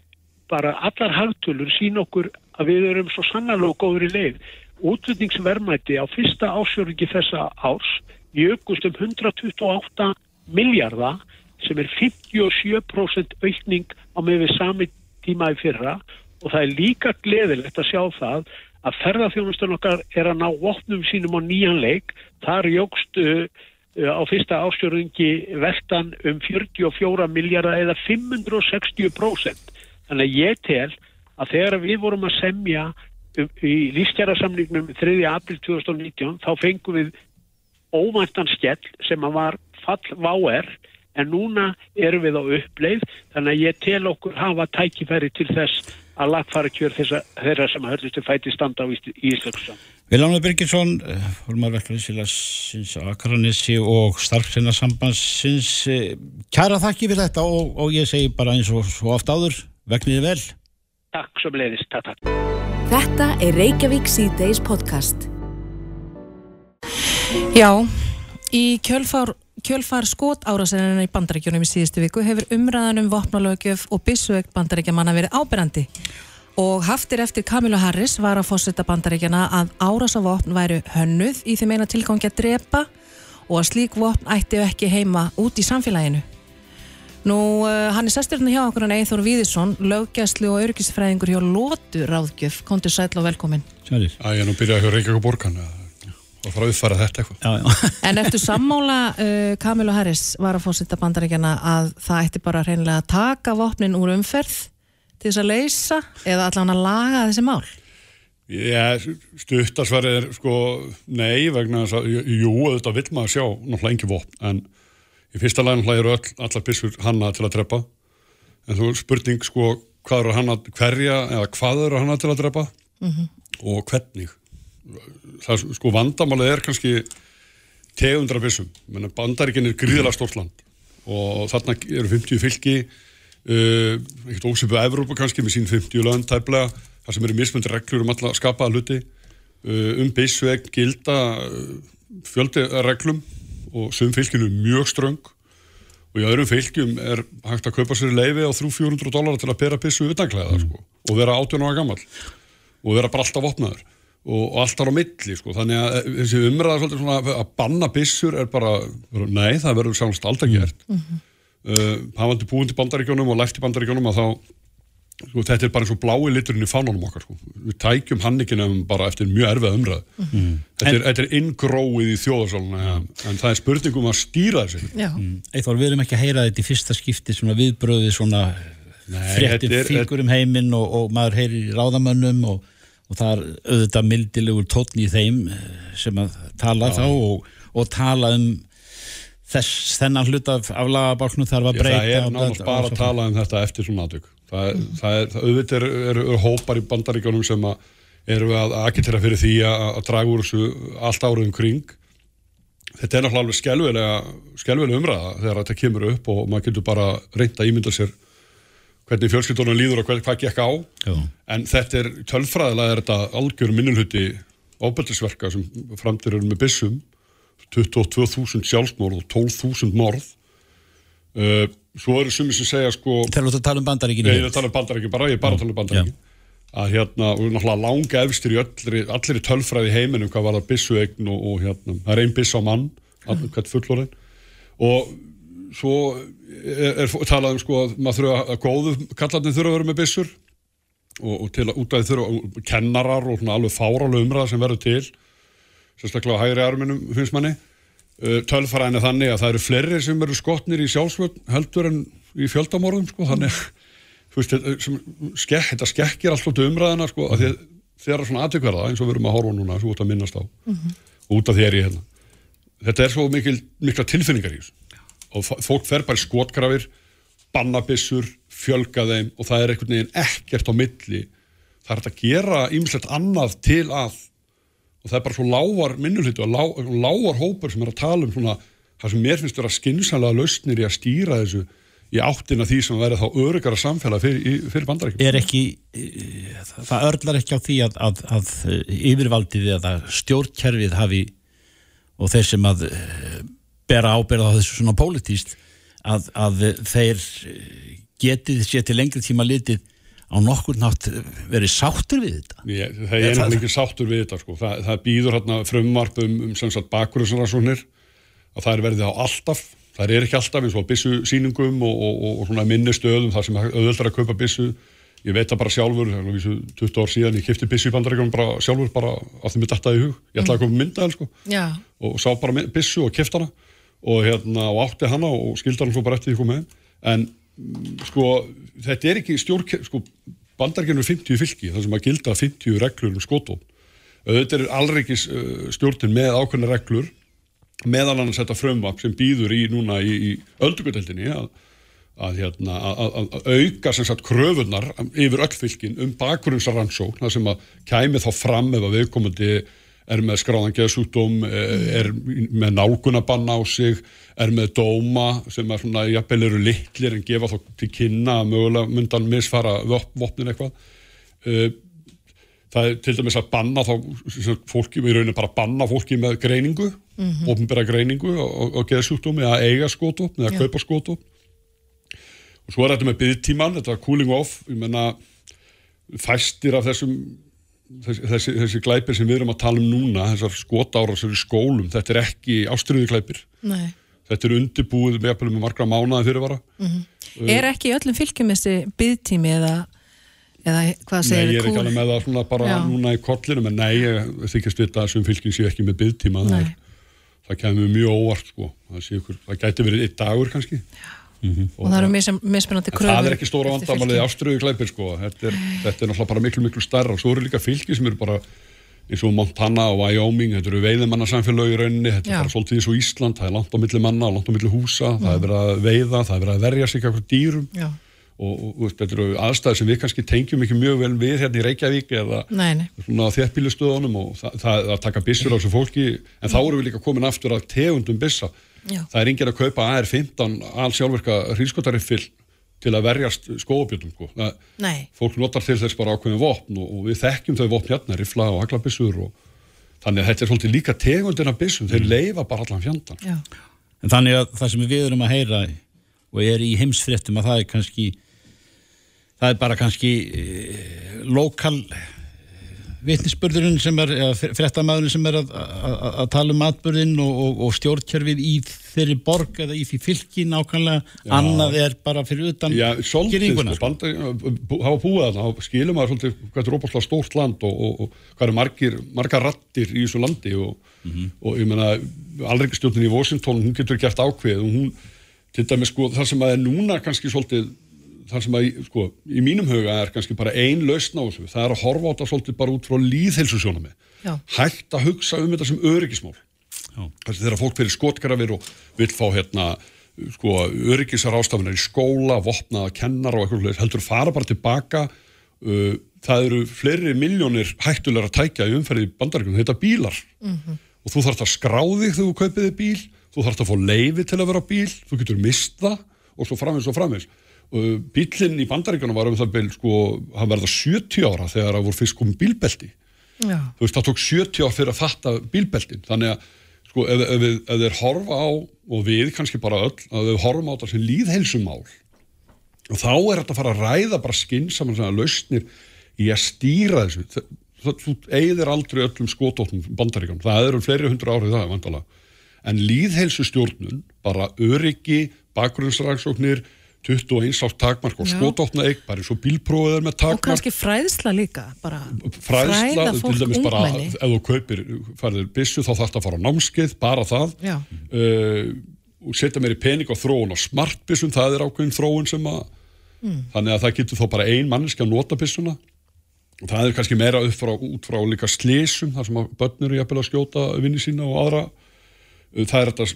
bara allar hagtölur sín okkur að við erum svo sannarlega góður í leið. Útvittningsvermæti á fyrsta ásjörningi þessa árs jökust um 128 miljardar sem er 57% aukning á með við sami tíma í fyrra og það er líka gleðilegt að sjá það að ferðarþjónustan okkar er að ná vopnum sínum á nýjan leik. Þar jógst uh, á fyrsta ástjórnungi veltan um 44 miljardar eða 560%. Þannig að ég tel að þegar við vorum að semja í lífstjærasamningnum 3. april 2019 þá fengum við óvæntan skell sem að var fall váer en núna erum við á uppleið þannig að ég tel okkur hafa tækifæri til þess að lagfara kjör þeirra sem að hörðustu fæti standa á Íslandsson. Viljánu Birginsson, formar verkefnisins á Akranissi og starfsennarsambansins, kæra þakki fyrir þetta og, og ég segi bara eins og svo oft áður, vegniði vel. Takk sem leiðist, takk, takk. Þetta er Reykjavík C-Days podcast. Já, í kjölfár kjölfar skot árasenina í bandaríkjónum í síðustu viku hefur umræðan um vopnalögjöf og byssuegt bandaríkjamanna verið áberandi og haftir eftir Kamilu Harris var að fórsetta bandaríkjana að árasa vopn væru hönnuð í þeim eina tilgangi að drepa og að slík vopn ætti ekki heima út í samfélaginu. Nú, uh, hann er sesturinn hjá okkur en Eithor Víðisson, löggæslu og örgisfræðingur hjá Lótu ráðgjöf. Kontur sæl og velkomin. Sælir. Æ, ég er nú byrjað hjá Reykjavík borgan að og fara að uppfara þetta eitthvað. Já, já. En eftir sammála uh, Kamilu Harris var að fórsetta bandaríkjana að það ætti bara reynilega að taka vopnin úr umferð til þess að leysa eða allan að laga þessi mál? Já, stuttarsverið er sko nei vegna þess að jú, þetta vil maður sjá náttúrulega engi vopn en í fyrsta náttúrulega eru öll, allar pissur hanna til að drepa. En þú spurning sko hvað eru hanna hverja eða hvað eru hanna til að drepa? Mm -hmm. og hvernig? Það sko vandamálið er kannski tegundra bissum, bandaríkinn er gríðilega stórt land. Og þarna eru 50 fylki uh, ekkert ósipið að Evrópa kannski með sín 50 land tæplega, þar sem eru mismöndi reglur um alla skapaða hluti. Uh, um bissvegn gilda uh, fjöldi reglum og sum fylkinu er mjög ströng. Og í öðrum fylgjum er hægt að kaupa sér leiði á 300-400 dólar til að bera bissu utanklæða mm. sko, og vera 18 ára gammal og vera bara alltaf opnaður og, og allt ára á milli sko. þannig að eh, þessi umræða svona, að banna bissur er bara nei, það verður sannast alltaf gert. Mm uh, hann vandi búin til bandaríkjónum og læft í bandaríkjónum að þá sko, þetta er bara eins og blái liturinn í fánunum okkar sko. við tækjum hannikinum bara eftir mjög erfið umræð mm þetta, er, þetta er inngróið í þjóðarsáluna ja. en það er spurningum að stýra þessi mm. Eithvar, við erum ekki að heyra þetta í fyrsta skipti svona viðbröði svona fréttir fíkur um heiminn og, og maður heyrir ráðamönnum og og það er auðvitað mildilegur tótn í þeim eh, sem að tala Já. þá og, og tala um þess þennan hlut af aflagabálknu þarf að breyta. Það er náttúrulega bara að tala um þetta eftir svona aðtök. Það, mm. það er, auðvitað eru er, er hópar í bandaríkjónum sem að eru að agitera fyrir því að, að draga úr þessu allt áraðum kring. Þetta er náttúrulega alveg skelvilega, skelvilega umræða þegar þetta kemur upp og maður getur bara reynda að ímynda sér hvernig fjölskyldunum líður og hvað, hvað gekk á Já. en þetta er tölfræðilega er þetta algjör minnulhutti ábældisverka sem framtir eru með bissum 22.000 sjálfsmórð og 12.000 morð uh, svo eru sumið sem segja sko Þegar þú tala um bandaríkinu ég tala um bandaríkinu bara, ég er bara að tala um bandaríkinu að hérna, og náttúrulega langa efstir í öllir, allir í tölfræði heiminum hvað var það bissuegn og, og hérna, það er einn biss á mann, hvert fullorinn og svo er, er talað um sko að maður þurfa að góðu kallarnir þurfa að vera með byssur. Og, og til að út af þurfa kennarar og svona alveg fárálu umræða sem verður til sérstaklega hægri arminum finnst manni uh, tölfræðin er þannig að það eru fleiri sem eru skotnir í sjálfsvöld heldur en í fjöldamorðum sko þannig veist, þetta, skekkir alltaf til umræðina sko að að þeirra svona aðtökverða eins og við erum að horfa núna svo út að minnast á og út af í hérna þetta er svo mikil, mikla tilfinningar í og fólk fer bara skotgrafir bannabissur, fjölga þeim og það er ekkert á milli. Það er að gera ýmislegt annað til að og það er bara svo lágar minnulhyti og lá, lágar hópur sem er að tala um svona það sem mér finnst vera skinsanlega lausnir í að stýra þessu í áttina því sem verður þá örugara samfélag fyrir, fyrir bandarækjum er ekki eh, það örlar ekki á því að, að, að yfirvaldið eða stjórnkerfið hafi og þeir sem að eh, bera ábyrða á þessu svona pólitíst að, að þeir getið sér til lengri tíma litið á nokkur nátt verið sáttur við þetta? Ég, það er náttúrulega ekki sáttur við þetta sko. það, það býður hérna frumvarp um, um sem sagt bakgrunnsrannsóknir að það er verið á alltaf. Það er ekki alltaf eins og á byssu síningum og, og, og, og svona minni stöðum þar sem auðvöldar að kaupa byssu. Ég veit það bara sjálfur, það er nú vísu 20 ár síðan ég kipti byssu í bandaríkjum bara sjálfur bara af því mér dattaði í hug, ég ætlaði að koma mynda sko, Já, og sá bara byssu og kipta hana. Og, hérna, og átti hana og skildi hana svo bara eftir því ég kom með en mm, sko, þetta er ekki stjórn sko, bandaríkjum er 50 fylki þar sem að gilda 50 reglur um skotón auðvitað er allreikis uh, stjórnin með ákveðna reglur meðal annars þetta frumvap sem býður í núna í, í öldugöldeldinni að, að, hérna, að, að, auka sem sagt kröfunar yfir öll fylkin um bakgrunnsaransókn það sem að kæmi þá fram ef að viðkomandi er með skráðan geðsúkdóm, er með nálgunabanna á sig, er með dóma sem er svona, jafnvel eru litlir en gefa þá til kynna að mögulega myndan misfara vop- vopnin eitthvað. Uh, það er til dæmis að banna þá fólki, við raunum bara að banna fólki með greiningu, mm -hmm. greiningu og, og geðsjúkdómi eða eiga skótopn eða kaupa skótopn og svo er þetta með byggtíman, þetta cooling off ég menna fæstir af þessum þessi, þessi, glæpir sem við erum að tala um núna þessar skotára sem er í skólum þetta er ekki ástriðu glæpir. Nei. Þetta er undirbúið með, með margra mánaði fyrirvara. Er ekki öllum fylgjum þessi byggtími eða, eða hvað Nei, segir ég er ekki alveg með það svona bara Já. núna í kollinu, en nei, ég þykist vita að þessum fylgjum sé ekki með byggtíma það, Nei. það kemur mjög óvart sko. það, ykkur, það gæti verið eitt dagur kannski og það eru mis, mismunandi kröfur það er ekki stóra fylkjum. ástriðu glæpir sko. þetta, er, þetta er náttúrulega bara miklu miklu starra og svo eru líka fylgi sem eru bara eins og Montana og Wyoming, þetta eru veiðimannarsamfélög í rauninni, þetta Já. er bara svolítið eins og Ísland. Það er langt á milli manna, langt á milli húsa. Það er verið að veiða, það er verið að verja sig eitthvað dýrum. Og, og, og þetta eru aðstæði sem við kannski tengjum ekki mjög vel við hérna í Reykjavík eða nei, nei. svona þéttbílustöðunum og það, það að taka byssur á þessu fólki. En þá erum við líka komin aftur að tegundum byssa Já. það er enginn að kaupa AR-15 all sjálfverka hrískotariffil til að verjast skóabjöldum sko. Fólk notar til þess bara ákveðin vopn og, og við þekkjum þau vopn hérna, rifla og haglabissur og þannig að þetta er svolítið líka tegundin af byssum, þeir leifa bara allan fjandan já, En þannig að það sem við erum að heyra og er í heimsfréttum að það er kannski það er bara kannski e, lokal vitnisspörðurinn sem er fréttamaðurinn sem er að, að, að- að tala um atbörðin og, og, og stjórnkerfið í þeirri borg eða í því fylki nákvæmlega. Annað er bara fyrir utan Já, svolítið, sko, bú, hafa búið þarna, þá skilum maður svolítið hvað er óbúrslega stórt land og, og, og hvað eru margir, margar rattir í þessu landi og, og ég meina alreikstjórnin í Washington, hún getur gert ákveð og hún, til dæmis sko, það sem að er núna kannski svolítið það sem að, sko, í mínum huga er kannski bara ein lausn á þessu, það er að horfa á þetta svolítið bara út frá líðhelsusjónami Já. hægt að hugsa um þetta sem öryggismál. Þessi þegar fólk fyrir skotgrafir og vill fá hérna sko, öryggisar ástafinir í skóla, vopnaða kennar og eitthvað heldur fara bara tilbaka uh, það eru fleiri miljónir hættulegar að tækja í umferði bandaríkunum, þetta bílar. Og þú þarfst að skráði þegar þú kaupiði bíl þú þarfst að fá leifi til að vera bíl þú getur mist það og svo framins og framins bílinn í bandaríkunum var um það bíl, sko, hann verða 70 ára þegar það voru fyrst komið bílbelti. Já, þú veist, það tók 70 ár fyrir að fatta bílbeltin, þannig að sko, ef, ef, við, ef þeir horfa á og við kannski bara öll, að við horfum á þetta sem líðheilsumál og þá er þetta að fara að ræða bara skynnsaman sem að lausnir í að stýra þessu. Það, þú eigðir aldrei öllum skotóttum bandaríkjum, það eru fleiri hundra árið það vandalega en líðheilsustjórnun, bara öryggi, bakgrunnsraksóknir 21 átt takmark og Já. skotáttna eign, bara eins og bílprófið er með Og takmark. kannski fræðsla líka, fræðsla, fræða til fólk dæmis bara ungmenni. ef þú kaupir, færðir byssu þá þarf það að fara á námskeið, bara það. Uh, og setja meiri pening á þróun á smartbyssum, það er ákveðin þróun sem að þannig að það getur þá bara ein manneski að nota byssuna. Og það er kannski meira upp frá, út frá líka slísum þar sem að börn eru jafnvel að skjóta vinni sína og aðra. Uh, það er þetta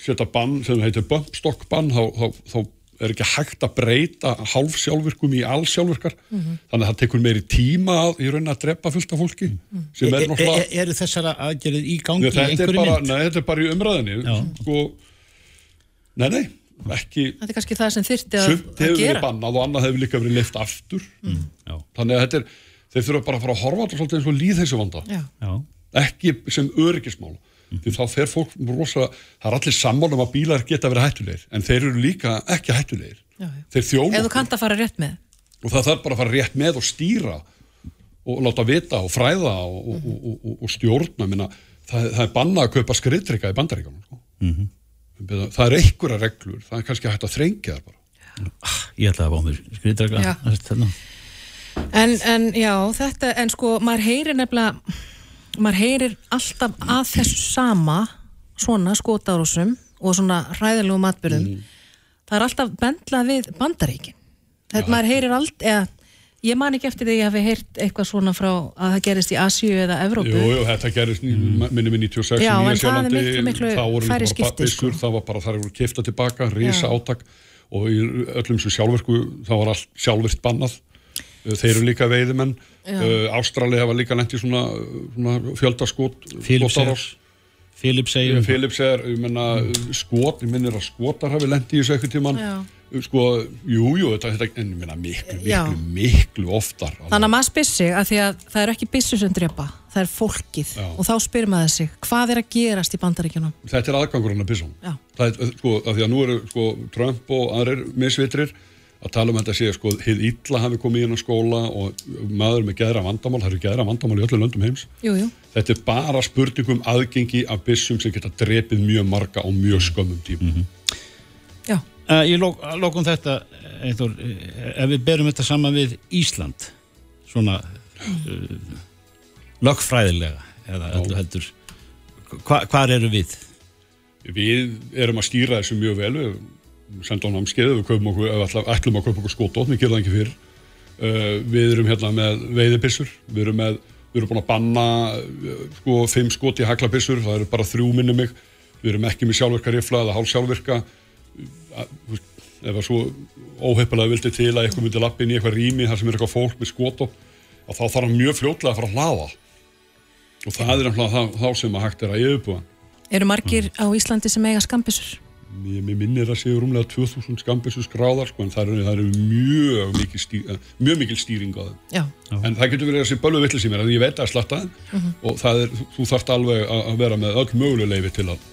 setja bann sem heitir bumpstock bann þá, þá, þá er ekki hægt að breyta hálfsjálfvirkum í allsjálfvirkar þannig að það tekur meiri tíma að, í raunin að drepa fullt af fólki sem er E- e- náttúrulega e- Eru þessara aðgerðið í gangi í þetta, er einhverju bara, mynd? nei, þetta er bara í umræðinni sko, nei, nei, ekki Þetta er kannski það sem þyrfti að, sumt að hefur verið gera. bannað og annað hefur líka verið leift aftur. Já, þannig að þetta er, þeir þurfa bara að fara að horfa svolítið eins og líðheysu vanda Já. já, ekki sem öryggismál því þá fer fólk rosa það er allir sammála um að bílar geta verið hættulegir en þeir eru líka ekki hættulegir Já, já. þeir þjóna Ef þú kannt að fara rétt með. og það þarf bara að fara rétt með og stýra og láta vita og fræða og, og, og, og, og stjórna minna, það, það er bannað að kaupa skriðtrykka í bandaríkanum sko. það er einhverja reglur það er kannski hægt að þrengja það bara ég ætlaði að fá mér skriðdraga Já. þarna. En, en já, þetta, en sko, maður heyrir nefnilega, maður heyrir alltaf að þessu sama, svona skotárúsum og svona hræðilegum atbyrðum. Það er alltaf bendlað við bandaríkin. Þetta maður heyrir allt, eða, ég man ekki eftir því að hafi heyrt eitthvað svona frá að það gerist í Asíu eða Evrópu. Jú, jú, þetta gerist mm. minni með 96 Já, í en það er miklu, miklu þá voru færri bara skipti, byssur, sko. það var bara þar voru kifta tilbaka, risa Já. átak og í öllum sem sjálfverku þá var allt sjálfvirt bannað þeir eru líka veiðimenn uh, Ástrali hafa líka lent í svona, svona fjöldaskot. Philips segjum Philips er, ég menna, skot ég minnir að skotar hafi lent í þessu eitthvað tíman sko, jú, jú, þetta, þetta en ég menna miklu, Já. miklu, miklu oftar Þannig að maður spyr sig að því að það er ekki byssu sem drepa, það er fólkið Já. og þá spyr maður sig, hvað er að gerast í bandaríkjunum? þetta er aðgangurinn að byssum Já. það er, sko, af því að nú eru sko, Trump og aðrir misvitrir að tala um þetta sé sko, hið illa hafi komið inn á skóla og maður með geðra vandamál, það eru geðra vandamál í öllum löndum heims. Jú, jú. þetta er bara spurningum aðgengi af byssum sem geta drepið mjög marga á mjög skömmum tímum Já, Uh, ég lók, lókum þetta Eithor, ef við berum þetta saman við Ísland svona uh, lögfræðilega eða öllu heldur hva, hvar eru við? við erum að stýra þessu mjög vel við sendum á námskeið, við kaupum okkur, ef ætlum að kaupa okkur skótótt, við gerum það ekki fyrir uh, við erum hérna með veiðibissur við erum með, við erum búin að banna uh, sko fimm skot í haglabissur það eru bara þrjú minni mig. Við erum ekki með sjálfvirka rifla eða hálf veist, ef það svo óheipalega vildi til að eitthvað myndi lappa inn í eitthvað rými þar sem er eitthvað fólk með skótótt að þá þarf mjög fljótlega að fara að hlaða. Og það er náttúrulega þá sem að hægt er að yfirbúa. Eru margir á Íslandi sem eiga skambissur? Mér, mér minnir að séu rúmlega 2000 skambissu skráðar sko, en það eru, það eru mjög, mikil stýr, eh, mjög mikil stýring á þeim. Já, En það getur verið að sé bölvu villis í mér, en ég veit að slatta þeim. Og það er, þú þarft alveg að vera með öll möguleg leifi til að,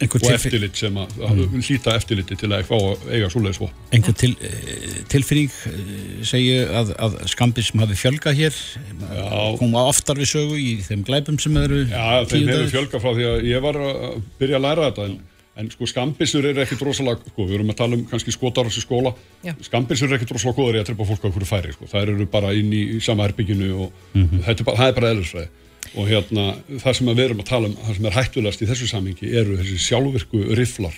Einhver, og eftirlit sem að, að hlýta eftirliti til að fá að eiga svoleiðis vopn. einhver til, eh, tilfinning eh, segju að, að skambir sem hafi fjölgað hér? Já. koma oftar við sögu í þeim glæpum sem eru Já, þeim hefur fjölga frá því að ég var að byrja að læra þetta. en, en sko skambissur eru ekkit rosalega sko, við erum að tala um kannski skotar í skóla Já. skambissur eru ekkit rosalega góður í að trefpa fólk á hverju færi sko. það eru bara inn í, sama herbygginu og þetta er bara, það er bara eðlisfræði og hérna það sem að við erum að tala um það sem er hættulegast í þessu samhengi eru þessi sjálfvirku riflar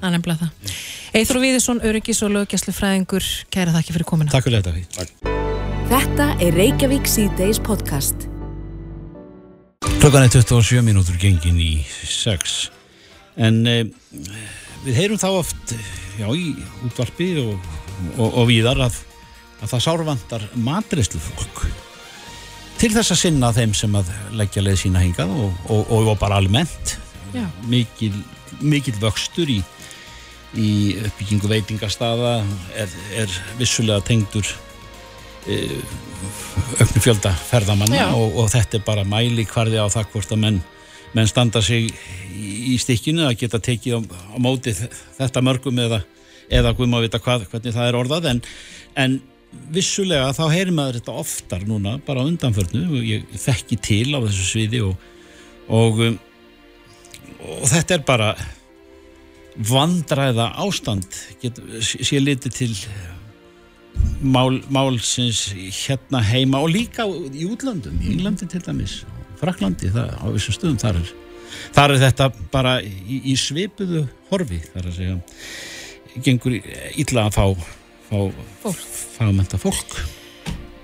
það er nefnilega það. Eithur Viðisson, öryggis og löggjæslu fræðingur, kæra þakki fyrir komina. Takk fyrir þetta. Þetta er Reykjavík C-Days podcast. Klokkan er 27 mínútur gengin í 6 en e, við heyrum þá oft já, í útvarpi og, og, og víðar að, að það sárvantar matreyslu fólk til þess að sinna þeim sem að leggja leið sína hingað og, og, og bara almennt. Mikil, mikil vöxtur í, í uppbyggingu veitingastaða er, er vissulega tengdur auknu fjölda ferðamanna og, og þetta er bara mæli hvarði á það hvort að menn, menn standa sig í, í stikkinu að geta tekið á, á móti þetta mörgum eða, eða guðum að vita hvað, hvernig það er orðað en, en vissulega þá heyrir maður þetta oftar núna bara undanförnu ég þekki til á þessu sviði og, og um, og þetta er bara vandræða ástand get, sé litið til mál, málsins hérna heima og líka í útlandum, í Englandi til dæmis Fraklandi, það, á þessum stöðum þar er, þar er þetta bara í, í svipuðu horfi þar að segja gengur illa að fá fá, Fólk. fagmenta fólk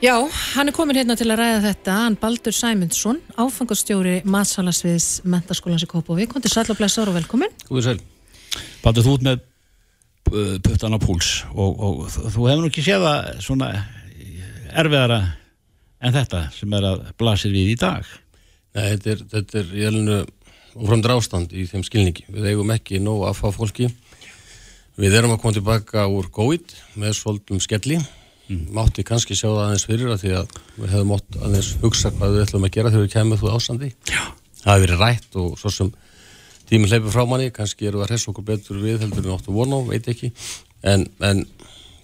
Já, hann er komin hérna til að ræða þetta, hann Baldur Sæmundsson, áfangastjóri matsalasviðs mentaskólans í Kópaví. Kondi sæl og blessaður og velkomin. Baldur, þú ert með uh, puttan á púls og, og þú hefur nú ekki séð það svona erfiðara en þetta sem er að blasir við í dag Nei, þetta er, þetta er í elinu oframdur ástand í þeim skilningi. Við eigum ekki nóg að fá fólki. Við erum að koma tilbaka úr COVID með svolítum skelli. Mátti kannski sjá það aðeins fyrir að því að við hefum mótt aðeins hugsa hvað við ætlum að gera þegar við kemum þú ásandi. Já. Það hefur verið rætt og svo sem tíminn hleypur frá manni, kannski eru að hressa okkur betur við heldur við áttu vona á, veit ekki. En, en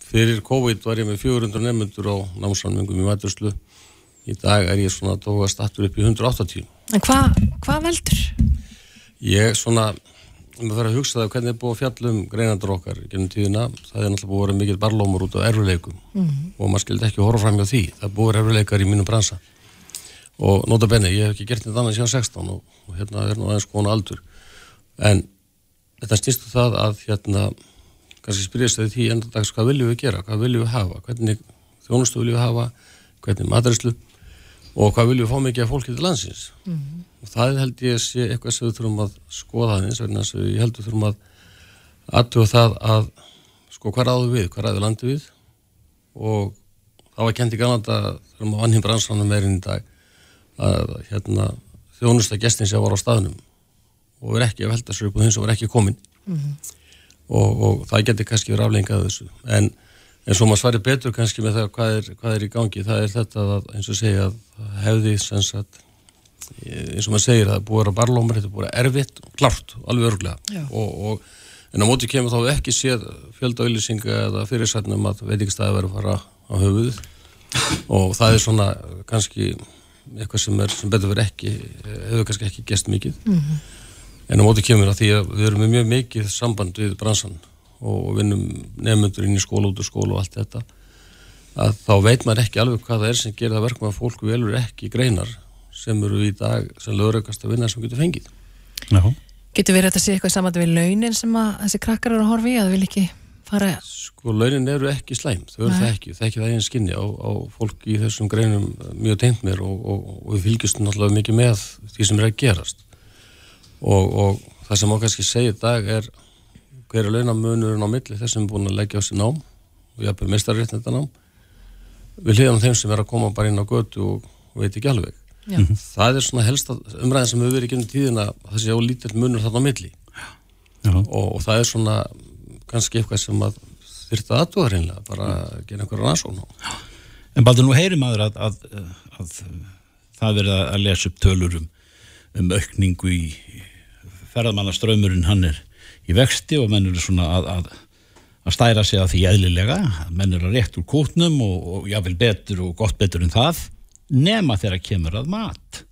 fyrir COVID var ég með 400 nefnundur á námsannmengum í mæturslu. Í dag er ég svona að tóka stattur upp í 180. En hvað hva veldur? Ég svona, um að fara að hugsa það hvernig er búið að fjalla um greinandur okkar gennum tíðina, það er náttúrulega búið að vera mikill barlómur út á erfileikum og maður skildi ekki horfa fram hjá því, það er búið erfileikar í mínum bransa. Og nota benni, ég hef ekki gert þetta annars hjá 16 og, og hérna er nú aðeins kona aldur. En þetta stýstu það að hérna kannski spyrjast þau því enda dags hvað viljum við gera, hvað viljum við hafa, hvernig þjónustu viljum við hafa, hvernig og hvað viljum við fá mikið af fólki til landsins? Og það held ég að sé eitthvað sem við þurfum að skoða aðeins vegna þess að ég held við þurfum að aðtuga það að sko hvað ráðu við, hvað ráðu landi við? Og það var kent í Galanda þegar maður vann hinn bransanum meirinn í dag að hérna þjónusta gestin sem var á staðnum og er ekki að velta sér upp og hins og er ekki komin. Og, og það getur kannski verið aflengað þessu. En en svo maður svari betur kannski með það hvað er, hvað er í gangi, það er þetta að eins og segja að hefði sem sagt eins og maður segir að það búið að vera barlómar, þetta búið að vera erfitt klart, alveg örglega og, og, en á móti kemur þá ekki séð fjöldaauðlýsinga eða fyrirsætnum að veitingstæði verið að fara á höfuð og það er svona kannski eitthvað sem, er, sem betur verið ekki hefur kannski ekki gest mikið. En á móti kemur að því að við erum með mjög mikið samband við bransan og vinnum nefnundur inn í skóla út úr skóla og allt þetta að þá veit maður ekki alveg hvað það er sem gerir það verkum að fólk velur ekki greinar sem eru í dag sem lögreikast að vinna sem getur fengið. Já, Getur verið þetta að sé eitthvað saman við launin sem að þessi krakkar eru að horfa í að þau vil ekki fara Sko launin eru ekki slæm, þau eru Nei. það ekki það er ekki það einn skinni á, á fólk í þessum greinum mjög tengt mér og, og, og við fylgjumst náttúrulega mikið með því sem er að gerast. Og, og það sem á kannski segja dag er hver er launamunurinn á milli þess sem er búin að leggja á sig nám og jafnvel meistarrétt þetta nám við á þeim sem er að koma bara inn á götu og, veit ekki alveg. Já. það er svona helsta umræðin sem hefur verið í gennum tíðina það sé á lítill munur þarna á milli. Já, og, og það er svona kannski eitthvað sem að þyrta aðtúða reynilega, bara að gera einhverja rannsókn á. En Baldur, nú heyri maður að, að, að það verið að lesa upp tölur um, um aukningu í ferðamannaströymurinn hann er í vexti og menn eru svona að, að, að stæra sig að því eðlilega, menn eru rétt úr kútnum og, og jáfnvel betur og gott betur en það, nema þegar kemur að mat.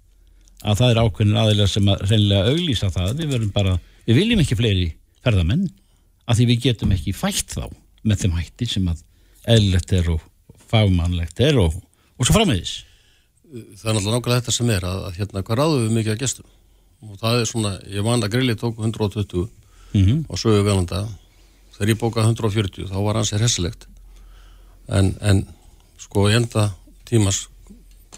Að það er ákveðin aðilega sem að reynilega auglýsa það, við verum bara, við viljum ekki fleiri ferðamenn, að því við getum ekki fætt þá með þeim hætti sem að eðlilegt er og fagmannlegt er og, og svo framvegis. Það er náttúrulega nákvæmlega þetta sem er að, að hérna, hvað ráðum við mikið að gestum? Og það er svona, ég man að grilli tók 120 Mm -hmm. og sögu velanda. Þegar ég bókaði 140 þá var hans er hessilegt. En, en sko í enda tímas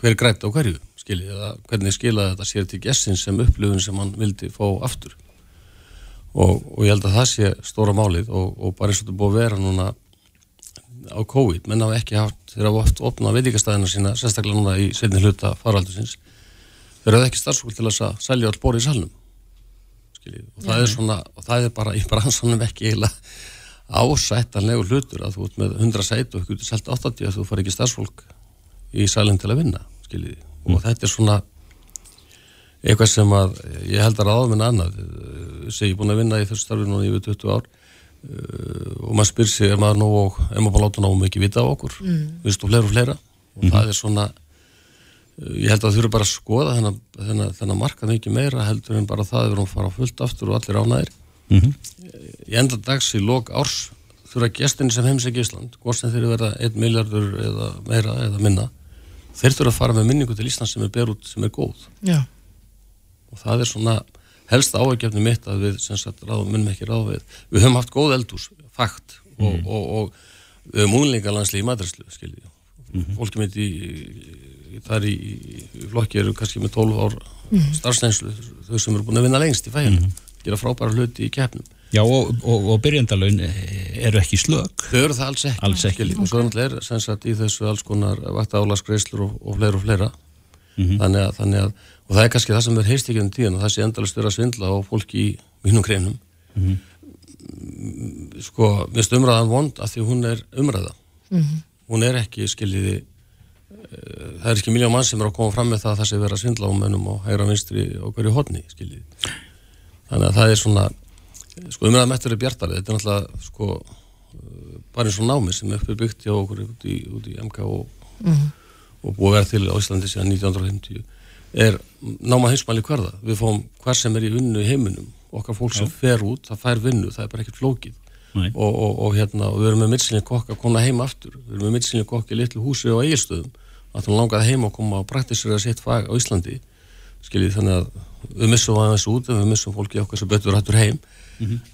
hver grætt á hverju, skiljið, eða hvernig skilaði þetta sér til gestin sem upplifun sem hann vildi fá aftur. Og, og ég held að það sé stóra málið og, og bara eins og þetta búið að vera núna á COVID, menn hafa ekki haft þeir hafa oft opnað veitingastæðina sína sérstaklega núna í setni hluta faraldusins þeir hafa ekki starfsfólk til að selja all borið í salnum skiljið, og það er svona og það er bara í bransanum ekki eiginlega ásættanlegu hlutur að þú ert með 100 sæt og ekki selt 80 að þú far ekki starfsfólk í salin til að vinna skiljið, og þetta er svona eitthvað sem að ég held að ráða minna annað. Sem ég er búin að vinna í þessu starfi núna yfir 20 ár. Uh, og maður spyr sig er maður nóg, er maður bara láta nóg mikið vita á okkur, mm. viðstu fleira og fleira? Og það er svona ég held að það þurfi bara að skoða þennan, þennan, þennan markað mikið meira heldur en bara það erum að fara fullt aftur og allir ánæðir mm -hmm. í enda dags í lok árs þurfa gestinni sem heimsækja Ísland hvort sem þeir verða 1 miljardur eða meira eða minna þeir þurfa að fara með minningu til Ísland sem er ber út sem er góð Já. og það er svona helst áhugjefni mitt að við sem sagt ráðum munum ekki ráð við við höfum haft góð eldús, fakt og, Mm. og, og við höfum únleika landsli í matræslu skiljið Mhm. fólki mitt í þar í, í flokki eru kannski með 12 ár Mhm. starfsnænslu þau sem eru búin að vinna lengst í fæðinu Mhm. gera frábæra hluti í keppnum Já, og, og, og byrjandalaun eru ekki slög. þau eru það alls ekki, Alls ekki. og svo er sagt í þessu alls konar vakta álagsgreislur og, og fleira og fleira Mhm. þannig, að, þannig að og það er kannski það sem er heist ekki um tíðan og það sé endalist vera svindla á fólki í mínum greinum Mhm. Mm, sko, mér finnst umræðan vond að því hún er umræða Mhm. hún er ekki skiljiði það er ekki miljón mann sem er að koma fram með það að það sé vera svindla á mönnum og hægra vinstri og hverju hodni skiljiði þannig að það er svona sko umræðan mettur er bjartarið þetta er náttúrulega sko uh, bara eins og námi sem er uppið byggt hjá okkur út í, út í MK og, Mhm. og búið að vera til á Íslandi síðan 1950 er náma heimsmæli hverða við fáum hver sem er í vinnu í heiminum. Okkar fólk sem fer út, það fær vinnu það er bara ekkert flókið. Nei. og, og, og hérna, og við erum með mittsynlega kokk að koma heim aftur, við erum með mittsynlega kokk í litlu húsi á eigilstöðum, að hún langaði heim að koma og praktisera sitt fag á Íslandi skiljið þannig að við missum aðeins út við missum fólki okkar sem betur hættur heim.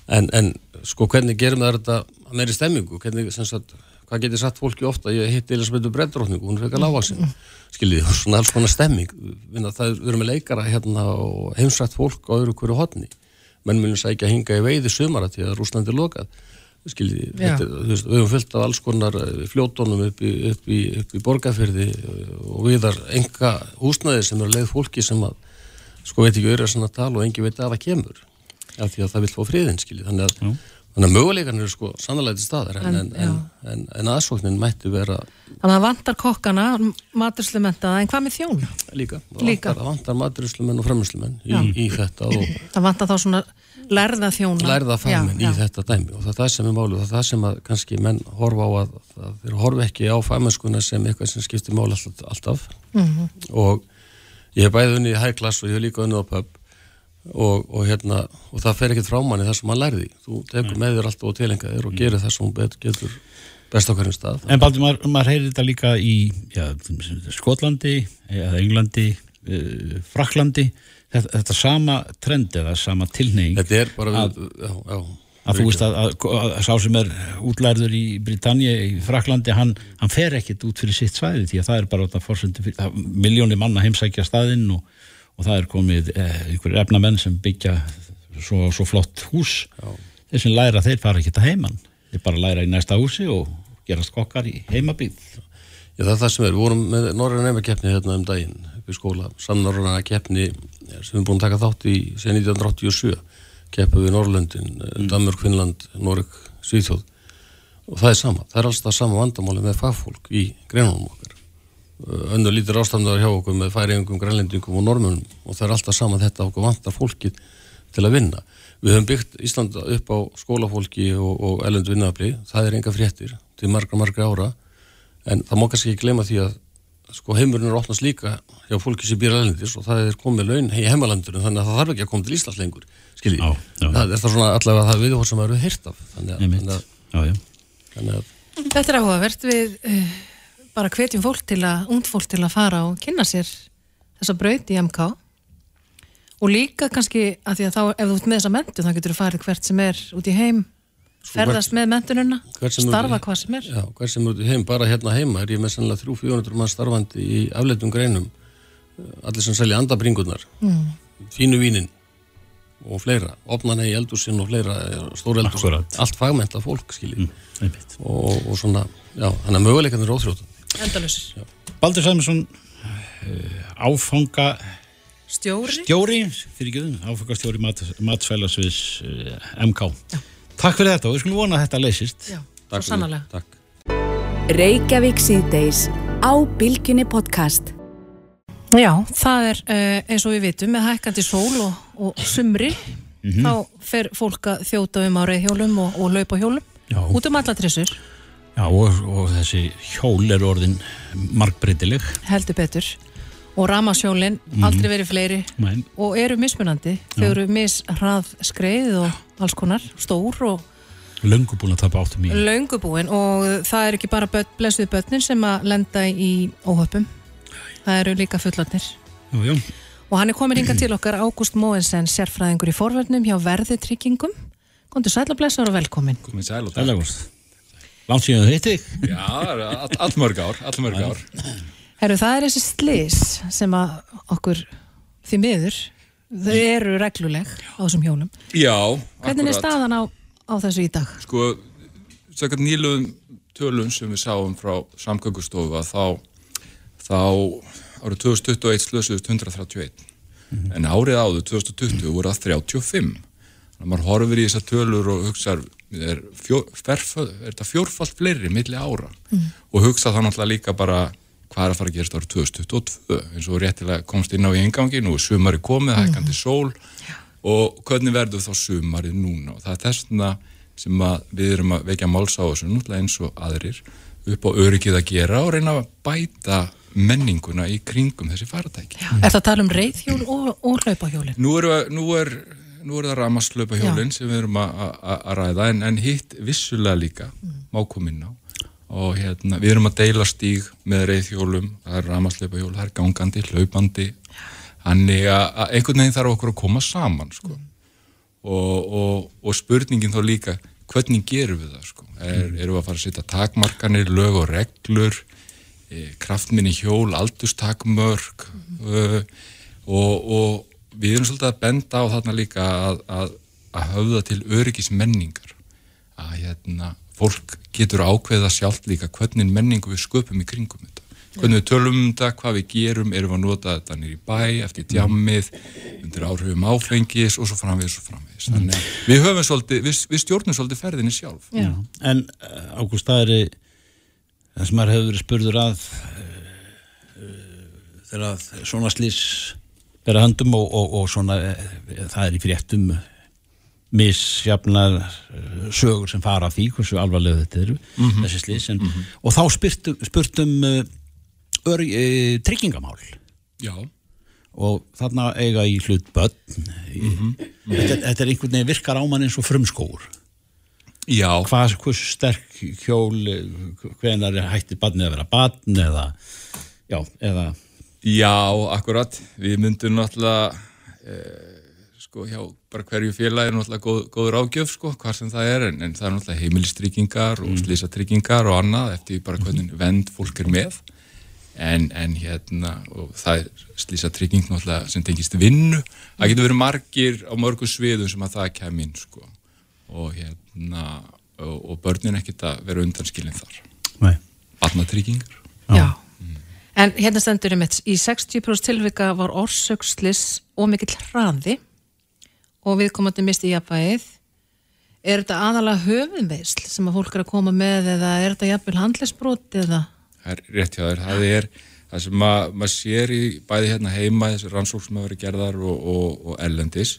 En, en sko hvernig gerum við þetta að meiri stemmingu, hvernig sem sagt hvað getur satt fólki ofta, ég hitti Elisabethu Breddrótningu, hún er frekar lágvalsin skiljið, og svona alls konar stemming. Vinna, það er, við erum með leikara hérna og heimsrætt fólk á öðru hverju hotni menn viljum sækja hinga í veiði sumara til að Rúslandi er lokað skiljið, Já. þetta, er, þú veist, við höfum fullt af alls konar eh, fljótonum upp í, upp í, upp í borgarfyrði og viðar enga húsnæði sem eru leið fólki sem að sko veit ekki auðvitað svona tal og engi veit að það kemur af því að það vil fá friðin skiljið þannig að, þannig að möguleikarnir eru sko sannlega til staðar en, en, en, en, en aðsóknin mætti vera Þannig að það vantar kokkana, maturslumentaða, en hvað með þjóna? líka, það Líka. vantar, það vantar maturislumenn og framherslumenn í, í þetta og Það vantar þá svona lærða þjóna. lærða fagmenn í þetta dæmi og það er það sem er málið það er það sem að kannski menn horfa á að, að þeir horfa ekki á fagmennskuna sem eitthvað sem skiptir máli alltaf, alltaf. Mhm. og ég hef bæði unni í high class og ég hef líka unni á pub og, og hérna og það fer ekkert frá manni það sem hann lærði. Þú tekur með þér alltaf og tilenga þér og gerir það sem hún bet- getur best á hverjum stað. En Baldur, maður, maður heyrir þetta líka í já, Skotlandi, eða Englandi, uh, Fraklandi, þetta, þetta sama trend eða sama tilneying þetta er bara Að- við, já, já, að þú veist að, að, að sá sem er útlærður í Britannia, í Fraklandi, hann, hann fer ekkit út fyrir sitt svæði því að það er bara miljónir manna heimsækja staðinn og, og það er komið eh, einhverjir efnamenn sem byggja svo, svo flott hús. Já. Þeir sem læra þeir fara ekki að heiman. Þeir bara læra í næsta húsi og gerast kokkar í heimabíð. Já, það er það sem er. Við vorum með Norræna nefnakeppni hérna um daginn upp í skóla. Samnorræna keppni sem við erum búin að taka þátt í síðan 1987. Keppu við Norrlöndin, mm. Danmörk, Finnland, Noreg, Svíþjóð. Og það er sama. Það er alltaf sama vandamáli með fagfólk í greinunum okkar. Önnu lítir ástafnaður hjá okkur með færingum, grænlendingum og normunum og það er alltaf sama þetta okkur vantar fólkið til að vinna. Við höfum byggt Ísland upp á skólafólki og, og ellendu vinnafli. Það er enga fréttir til margra, margra ára. En það má kannski ekki glema því að sko heimurinn er opnast líka hjá fólki sem býr alendis og það er komið laun í heimalandurinn þannig að það þarf ekki að koma til Íslands lengur skiljið, það er það svona allavega það viðhór sem það eru heyrt af þannig að, þannig að, þannig að Þetta er áhugavert. Við uh, bara hvetjum fólk til að, ungd fólk til að fara og kynna sér þessa braut í MK og líka kannski að því að þá ef þú ert með þessa mentu þá getur þú farið hvert sem er út í heim ferðast með mentununa hvert sem er út í- starfa hvað sem er. Já, hver sem er út í heim, bara hérna heima er ég með sannlega 300-400 mann starfandi í afleitum greinum. Eh, allir sem selja andabringunar mm. fínu vínin og fleira, opnana í eldúsin og fleira, stór eldúsin, Akkúrat. allt fagmenta fólk skiljið Mm, og, og svona, já, þannig að möguleikarnir er óþrjóta endalusir Baldur Sæmusson uh, áfanga stjóri. stjóri fyrir ekki áfangastjóri mat, matsfælasviðs uh, MK Takk fyrir þetta og við skulum vona að þetta leysist. Já, Takk svo sannarlega. Reykjavík síðdeis á Bilginni podcast. Já, það er uh, eins og við vitum með hækkandi sól og, og sumri þá fer fólk að þjóta um á reyðhjólum og, og laupa hjólum. Já. út um alla trissur, Já og, og þessi hjól eru orðin margbreytileg. Heldur betur. Og ramasjólin aldrei verið fleiri. Nei. og eru mismunandi. Þau eru mishrað skreið og alls konar, stór og löngu búin að tapa áttum í. Löngubúin og það er ekki bara börn, blessuð börnin sem að lenda í óhöpum það eru líka fullarnir já, já. og hann er komin hinga til okkar Ágúst Móensen, sérfræðingur í forvörnum hjá Verði tryggingum Kondur sæl og blessaður og velkomin Komið sæl og Sæl, Langt síðan þú hitti Já, það eru all, allmörg ár, allmörg ár. Herru, það er þessi slis sem að okkur því miður þau eru regluleg á þessum hjólum Já, Hvernig er akkurat. staðan á, á þessu í dag? Sko, sökart nýluðum tölum sem við sáum frá samgöngustofu að þá, þá árið 2021 slösuðust 131. En árið áður, 2020, voru það 35. Þannig að maður horfir í þessar tölur og hugsar, er, fjó, ferföð, er þetta fjórfalt fleiri milli ára? Og hugsa það náttúrulega líka bara hvað er að fara að gerast árið 2022 eins og réttilega komst inn á í engangi nú er sumari komið, hækandi sól og hvernig verður þá sumarið núna og það er þessna sem við erum að vekja máls á þessu nútlega eins og aðrir upp á öryggið að gera og reyna að bæta menninguna í kringum þessi faratæki. Er það að tala um reyðhjól og, og hlaupahjólin? Nú er, nú er, nú er það ramaslöpa hjólinn sem við erum að- ræða en, en hitt vissulega líka má koma inn á. Og hérna, við erum að deila stíg með reyðhjólum, það er ramaslöpa hjól, það er gangandi, hlaupandi. Þannig að einhvern veginn þarf okkur að koma saman sko. og, og, og spurningin þá líka hvernig gerum við það sko? er, erum við að fara að setja takmarkanir, lög og reglur e, kraftminni hjól, aldurstakmörk uh, og, og við erum svolítið að benda á þarna líka að, að, að höfða til öryggis menningar að hérna, fólk getur ákveða sjálft líka hvernig menningu við sköpum í kringum þetta. Hvernig við tölum um þetta, hvað við gerum erum við að nota þetta nýri bæ, eftir djammið undir áhrifum áfengis og svo framvegis og framvegis. Þannig að við höfum svolítið, við, við stjórnum svolítið ferðinni sjálf. Já. En uh, Ágúst, það er það sem maður hefur verið spurður að uh, þegar að svona slís bera höndum og, og, og svona uh, það er í fréttum misjafnar uh, sögur sem fara af því hversu alvarlega þetta eru þessi slís en, og þá spurtum, spurtum ör, uh, tryggingamál. Já, og þarna eiga í hlut börn. Þetta, þetta er einhvern veginn virkar á mann eins og frumskóur já, hvað, hversu sterk hjól hvenar er hætti barnið að vera barn eða já, eða já, akkurat. Við myndum náttúrulega eh, sko hjá bara hverju félagi er náttúrulega góð, góður ágjöf sko, hvað sem það er en, en það er náttúrulega heimilistryggingar og slísatryggingar og annað eftir bara hvernig vend fólk er með. En, en hérna og það er slísatrygging náttúrulega sem tengist vinnu. Það getur verið margir á mörgum sviðum sem að það kem inn sko. Og hérna og, og börnin ekkert að vera undanskilin þar. Nei. barnatryggingar. Já. En hérna stendur um í 60% tilvika var orsökslis og mikill hraði og viðkomandi misti jafnvægið. Er þetta aðalega höfumveisl sem að fólk er að koma með eða er þetta jafnvel handlisbrot eða? Það er rétt hjá þér, það er það sem að, maður sér í bæði hérna heima þessi rannsók sem hafa verið gerðar og, og, og ellendis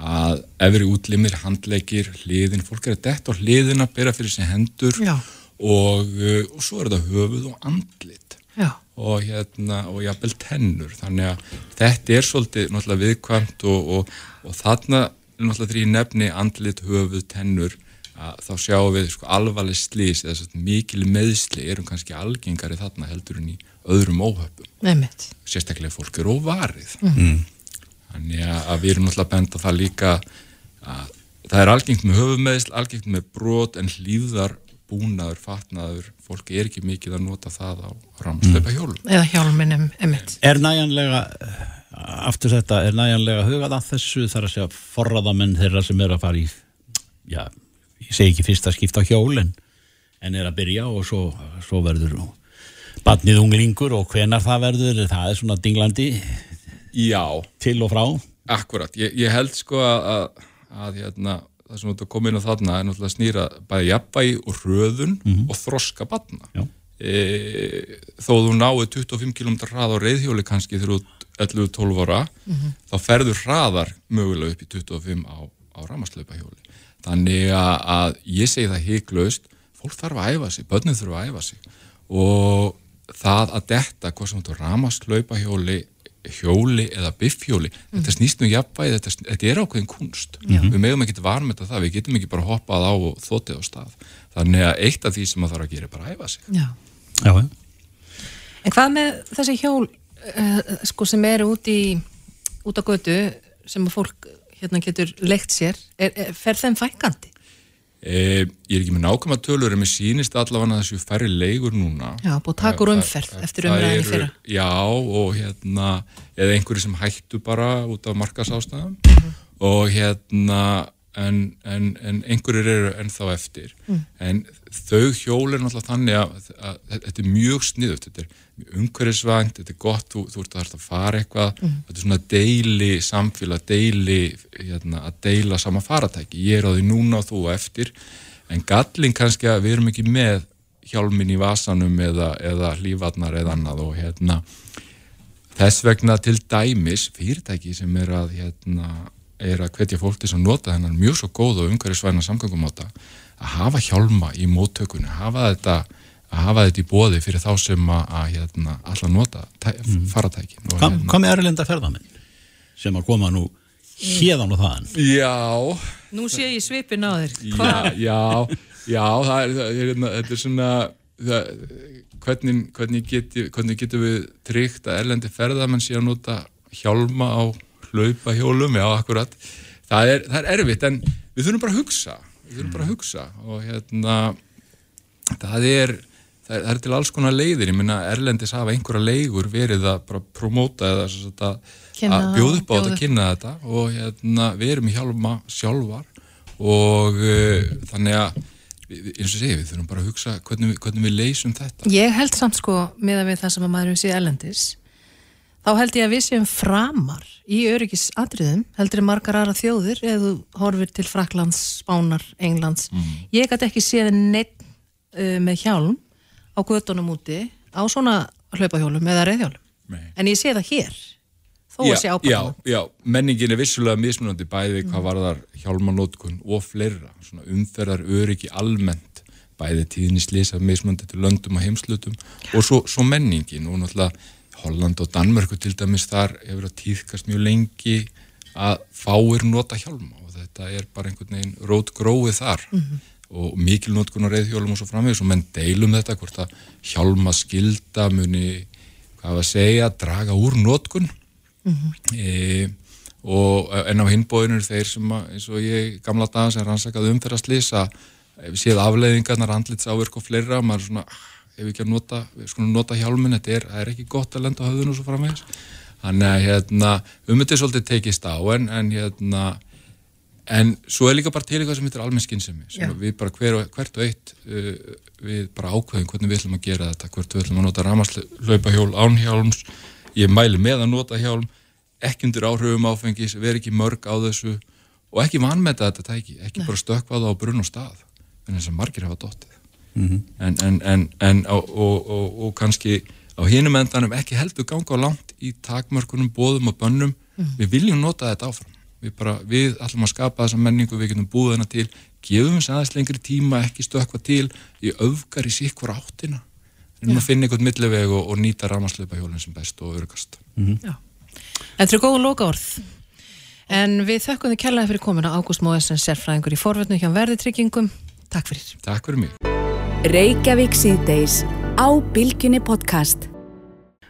að efri útlimir, handleikir, hliðin fólk er að detta á hliðina, bera fyrir sig hendur Já. og, uh, og svo er þetta höfuð og andlit Já. og hérna og jafnvel tennur þannig að þetta er svolítið náttúrulega viðkvæmt og, og, og þarna náttúrulega því nefni andlit, höfuð, tennur að þá sjáum við sko alvarleg slís eða svo mikil meðsli erum kannski algengari þarna heldur en í öðrum óhöpum, Nefnitt. sérstaklega fólk er óvarið mm. þannig að, við erum náttúrulega að benda það líka að það er algengt með höfumeðsl, algengt með brot en hlýðar búnaður, fatnaður, fólk er ekki mikið að nota það á ramsleipa hjólum. Eða hjálminum, emitt. er næjanlega aftur þetta, er næjanlega hugað að þessu þar að segja forraðamenn þeirra sem er að fara í já, ég segi ekki fyrsta skipta hjól en, en er að byrja og svo, svo verður badnið unglingur og hvenar það verður það er svona dinglandi Já, til og frá akkurat. Ég, ég held sko að, að, að hérna, það sem koma inn á þarna er náttúrulega að snýra bæði jafnvægi og röðun og þroska batna. Já. E, þó þú náðu 25 km hrað á reyðhjóli kannski þegar þú ert 11-12 ára, þá ferður hraðar mögulega upp í 25 á, á ramaslaupahjóli. Þannig að, að ég segi það heiklaust, fólk þarf að æfa sig, börnin þurfa að æfa sig og það að detta, hvað sem þú ramaslaupahjóli hjóli eða biffhjóli. Þetta snýst um jafnvægi, þetta, þetta er ákveðin kunst við megum ekki varmeta það, við getum ekki bara hoppað á og þótið á stað. Þannig að eitt af því sem maður þarf að gera er bara að æfa sig. Já. Já, já. En hvað með þessi hjól uh, sko, sem eru út í út á götu sem að fólk hérna getur leikt sér? Er, er, fer þeim fækandi? E, ég er ekki með nákvæma tölur en mér sýnist allavega að þessu færri leigur núna. Já, búið að taka úr umferð Það- eftir umræðinni fyrra. Já, og hérna eða einhverju sem hættu bara út af markasástæðum Mhm. og hérna en, en, en einhverjir eru ennþá eftir Mm. en þau hjól er náttúrulega þannig að, að, að þetta er mjög sniðut þetta er umhverfisvænt, þetta er gott þú, þú ert að þarft að fara eitthvað Mm. þetta er svona deili samfélag deili, hérna, að deila sama faratæki ég er á því núna og þú á eftir en gallin kannski að við erum ekki með hjálmin í vasanum eða, eða hlífarnar eða annað og hérna þess vegna til dæmis fyrirtæki sem er að hérna, er að hvetja fólk til að nota þennan mjög svo góð og umhverfisvæna samgöngumáta að hafa hjálma í móttökunni hafa þetta, að hafa þetta í bóði fyrir þá sem að, að hérna, alltaf nota tæ, faratækin og, Hvað, hvað með erlenda ferðamenn sem að koma nú hérðan og þaðan? Já, Nú sé ég svipin á þér. Já, já, já, það er, það er, hérna, þetta er svona, það, hvernig, hvernig, geti, hvernig getum við tryggt að erlendi ferðamenn sé að nota hjálma á hlaupahjólum, já, akkurat. Það er, það er erfitt, en við þurfum bara að hugsa, við þurfum bara að hugsa. Og hérna, það er, það er, til alls konar leiðir, ég minna erlendis hafa einhverja leigur verið að bara promóta eða sagt að að bjóða upp á þetta, kynna þetta. Og hérna, við erum hjálma sjálfar. Og uh, þannig að eins og segja, við þurfum bara að hugsa hvernig hvernig við leysum þetta. Ég held samt sko, miða við það sem að maður hefur séð ellendis, þá held ég að við séum framar í öryggisatriðum, heldur en margar aðra þjóðir, eða þú horfir til Fraklands, Spánar, Englands. Ég gæti ekki séð neitt uh, með hjálm á göttunum úti á svona hlaupahjólum eða reyðhjólum. Nei. En ég sé það hér, þó að sé já, ábæðan. já, menningin er vissulega mismunandi bæði hvað varðar hjálmanótkun og fleira, svona umferðar öryggi almennt, bæði tíðni slisa mismunandi til löndum og heimslutum og svo, svo menningin og náttúrulega Holland og Danmörku til dæmis þar hefur að tíðkast mjög lengi að fáir nota hjálma og þetta er bara einhvern veginn rót gróið þar og mikil notkun á reyðhjólum og svo framvegis og menn deilum þetta hvort að hjálma skilda muni hvað var að segja, draga úr notkun. E, og en á hinbóðinu þeir sem að, eins og ég gamla daga sem rannsakaði umferðarslýs að ef við séð afleiðingarnar andlitsáverk og fleira, maður svona ef við ekki að nota, nota hjálmin þetta er, er ekki gott að lenda á höfðun og svo framvegis. Þannig að hérna um er svolítið tekist á en, en hérna en svo er líka bara til eitthvað sem heitir almenn skynsemi sem við bara hver, hvert og eitt uh, við bara ákveðum hvernig við ætlum að gera þetta hvert við ætlum að nota ramaslaupa án hjálms. Ég mæli með að nota hjálm ekki undir áhrifum áfengis veri ekki mörg á þessu og ekki vanmeta þetta tæki, ekki bara stökkva það á brunn og stað en þess að margir hafa dottið en, en, en, en og, og, og, og kannski á hinum endanum ekki heldur ganga á langt í takmörkunum, bóðum og bönnum. Við viljum nota þetta áfram. Við, bara, við ætlum að skapa þessa menningu við getum búið hana til, gefum þess aðeins lengri tíma ekki stökkva til í öfgar í sikkur áttina. En að finna einhvern milliveg og, og nýta ramaslaupa hjólinn sem best og örgast Þetta eru góða loka orð. En við þökkum þið kærlega fyrir komuna Ágúst Móðesson, sérfræðingur í forvörnu hjá verðitryggingum. Takk fyrir. Takk fyrir mig Reykjavík síðdeis á Bilginni podcast.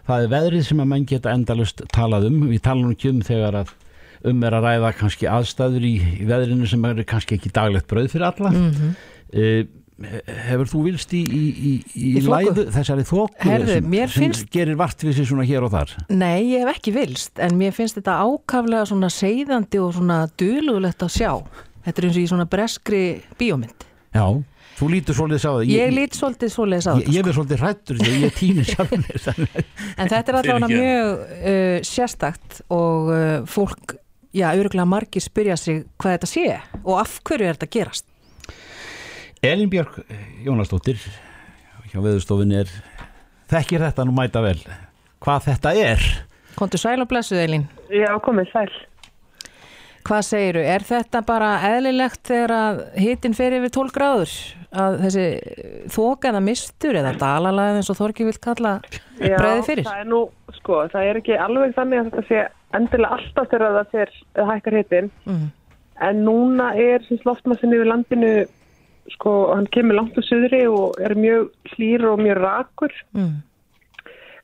Það er veðrið sem að menn geta endalust talað um. Við talum ekki um þegar að um er að ræða kannski aðstæður í, í veðrinu sem eru kannski ekki daglegt brauð fyrir alla. Mm hefur þú vilst í, í, í, í, læðu þessari þóku sem, mér sem finnst- gerir vart við sér svona hér og þar? Nei, ég hef ekki vilst, en mér finnst þetta ákaflega svona seiðandi og svona dulugulegt að sjá. Þetta er eins og í svona breskri bíómynd. Já, þú lítur svolítið sá það. Ég lít svolítið svoleiðis á Ég, þetta. ég er svolítið hrættur þegar ég týnir sjálfum mér þannig að- En þetta er allavega mjög uh, sérstakt og uh, fólk, já, öruglega margir spyrja sig hvað þetta sé og af hverju er þetta gerast. Elin Björk Jónasdóttir hjá veðurstofunni er þekkir þetta nú mæta vel hvað þetta er Kontu sæl og blessuð, Elín. Já, komið sæl. Hvað segiru? Er þetta bara eðlilegt þegar að hitin fer yfir 12 gráður? Að þessi þoka eða mistur eða dalalæð eins og Þorki vill kalla Já, breiði fyrir? það er nú, sko, það er ekki alveg þannig að þetta sé endilega alltaf þegar það fer eða hækkar hitin Mm. en núna er sem loftmassin yfir landinu sko, hann kemur langt á suðri og er mjög hlýr og mjög rakur Mm.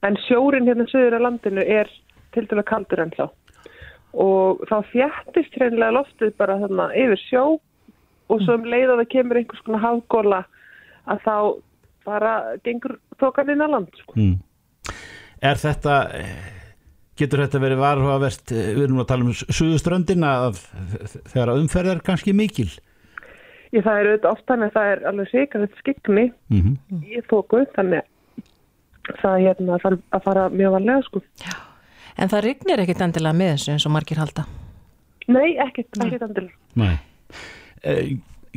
en sjórin hérna suður á landinu er til dæla kaldur ennþá og þá þjættist hreinlega loftið bara þarna yfir sjó og svo um leið að það kemur einhvers konar hafgóla að þá bara gengur þokan inn á land sko. Mm. Er þetta getur þetta verið varhugavert við erum að tala um suðuströndina þegar að umferð er kannski mikil Ég það er auðvitað oft þannig að það er alveg sikar þetta skikni mm -hmm. í þoku þannig að það hérna þarf að fara mjög vanlega sko. En það rignir ekkit endilega með þessu eins og margir halda. Nei, ekkert, ekkert andilega. Nei. Eh,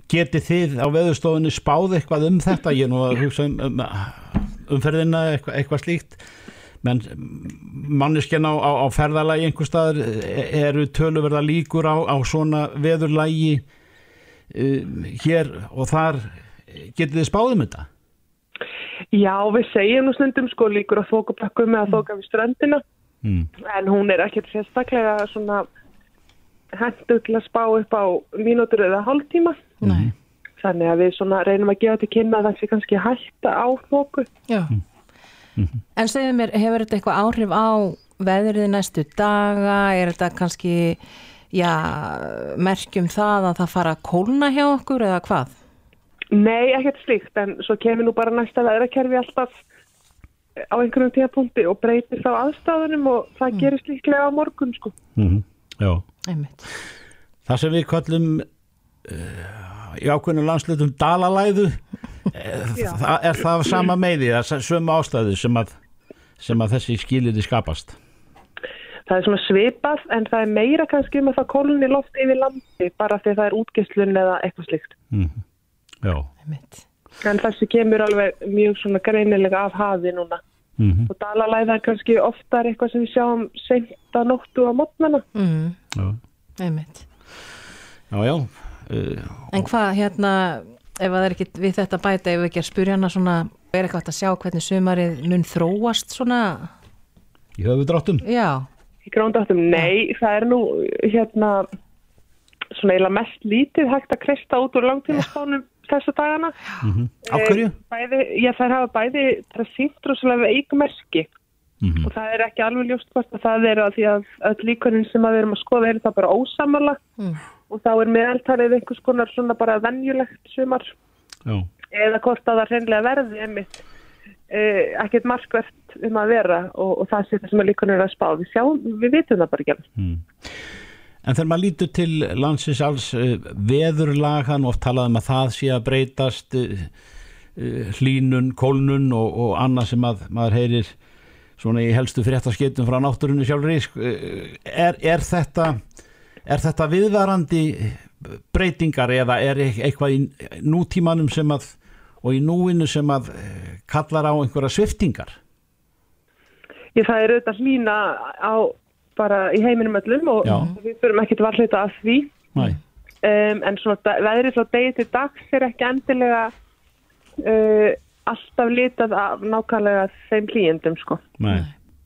Getið þið á veðurstofunni spáð eitthvað um þetta? Ég er nú að hugsa um, um umferðina eitthvað, eitthvað slíkt. Menn manneskjan á, á, á ferðalagi einhver staðar eh, eru töluverða líkur á, á svona veðurlagi uh, hér og þar. Getið þið spáð um þetta? Já, við segjum nú stundum sko líkur að þokabakku með að þoka við ströndina Mm. en hún er ekkert sérstaklega svona hendur til að spá upp á mínútur eða hálftíma. Nei. Þannig að við svona reynum að gefa til kynna að það sé kannski hætta á þoku. Já. En segðu mér, hefur þetta eitthvað áhrif á veðrið næstu daga? Er þetta kannski, já, merkjum það að það fara að kólna hjá okkur eða hvað? Nei, ekkert slíkt, en svo kemur nú bara næsta veðrakerfi alltaf á einhverjum tíðapunkti og breytir þá aðstæðunum og það gerist líklega á morgun sko. Mm Já Einmitt. Það sem við kallum uh, í ákveðinu landslutum dalalæðu Já. það, er það sama meði það er sömu ástæðu sem að, sem að þessi skilirði skapast Það er svona svipað en það er meira kannski um að það kólunni loft yfir landi bara því það er útgeislun eða eitthvað slíkt. mm. Já Einmitt. En þessi kemur alveg mjög svona greinilega af hafi núna. mm Og dalalæða er kannski oftar eitthvað sem við sjáum seint að nóttu á mótnana. Mm, Já, einmitt. já, já. Uh, En hvað hérna, ef það er ekki við þetta bæta, ef við ekki að spyrja hana svona, er eitthvað að sjá hvernig sumarið mun þróast svona, í höfudráttum já, Í gróndáttum, nei, það er nú hérna svona eiginlega mest lítið hægt að kreista út úr langtímaspánum þessa dagana. mm Af hverju? Eh, Bæði, já, þær hafa bæði það sýnt rosalega veikmerki Mm og það er ekki alveg ljóst hvort að það er að því að öll líkunin sem að við erum að skoða er það bara ósamala Mm. og þá er meðaltalið einhvers konar svona bara venjulegt sumar Já, eða hvort að það reynlega verði einmitt eh, ekkert markvert um að vera og, og það sé það sem að líkunin er að spá við, sjáum, við vitum það bara ekki mm. En þegar maður lítur til landsins alls uh, veðurlagan og oft talað um að það sé að breytast uh, uh, hlínun, kólnun og, og annað sem að maður heyrir svona í helstu fréttaskeitum frá náttúrunni sjálfri uh, er, er þetta er þetta viðvarandi breytingar eða er eit- eitthvað í nútímanum sem að og í núinu sem að kallar á einhverja sviftingar Ég það er auðvitað hlýna á bara í heiminum öllum og Já. við fyrum ekkert varleita af því. Um, en svona veðrið frá degi til dags er ekki endilega uh, alltaf litað af nákvæmlega þeim klíendum sko. Næ,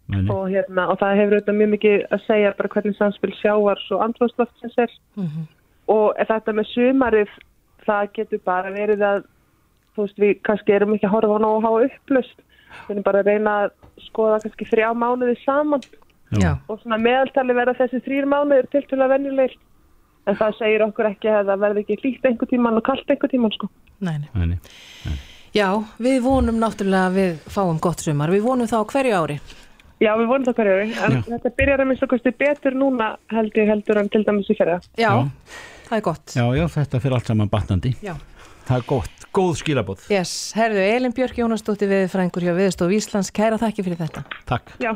næ. og, hérna, og það hefur auðvitað mjög mikið að segja bara hvernig samspil sjávar og andrúðsloftsins er. Og þetta með sumarið það getur bara verið að þú veist við kannski erum ekki að horfa á ná að hafa upplust við erum bara að reyna að skoða kannski þrjá mánuði saman já, og svona meðaltali verða þessi þrýr mánuðir til til að venjulegir en það segir okkur ekki að það verði ekki hlýtt einhver tíman og kallt einhver tíman sko nei, nei. Næ, næ. Já, við vonum náttúrulega að við fáum gott sumar, við vonum það á hverju ári. Já, við vonum það hverju ári, en Já. þetta byrjar að minnst okkur betur núna held ég heldur en til dæmis í ferða. Já, Já. það er gott. Já, já, þetta fyrir allt saman batnandi Já. Það er gott, góð skilabóð Yes, herðu, Elin Björk Jónasdóttir við frængur hjá Viðstof Íslands, kæra þakki fyrir þetta. Takk Já.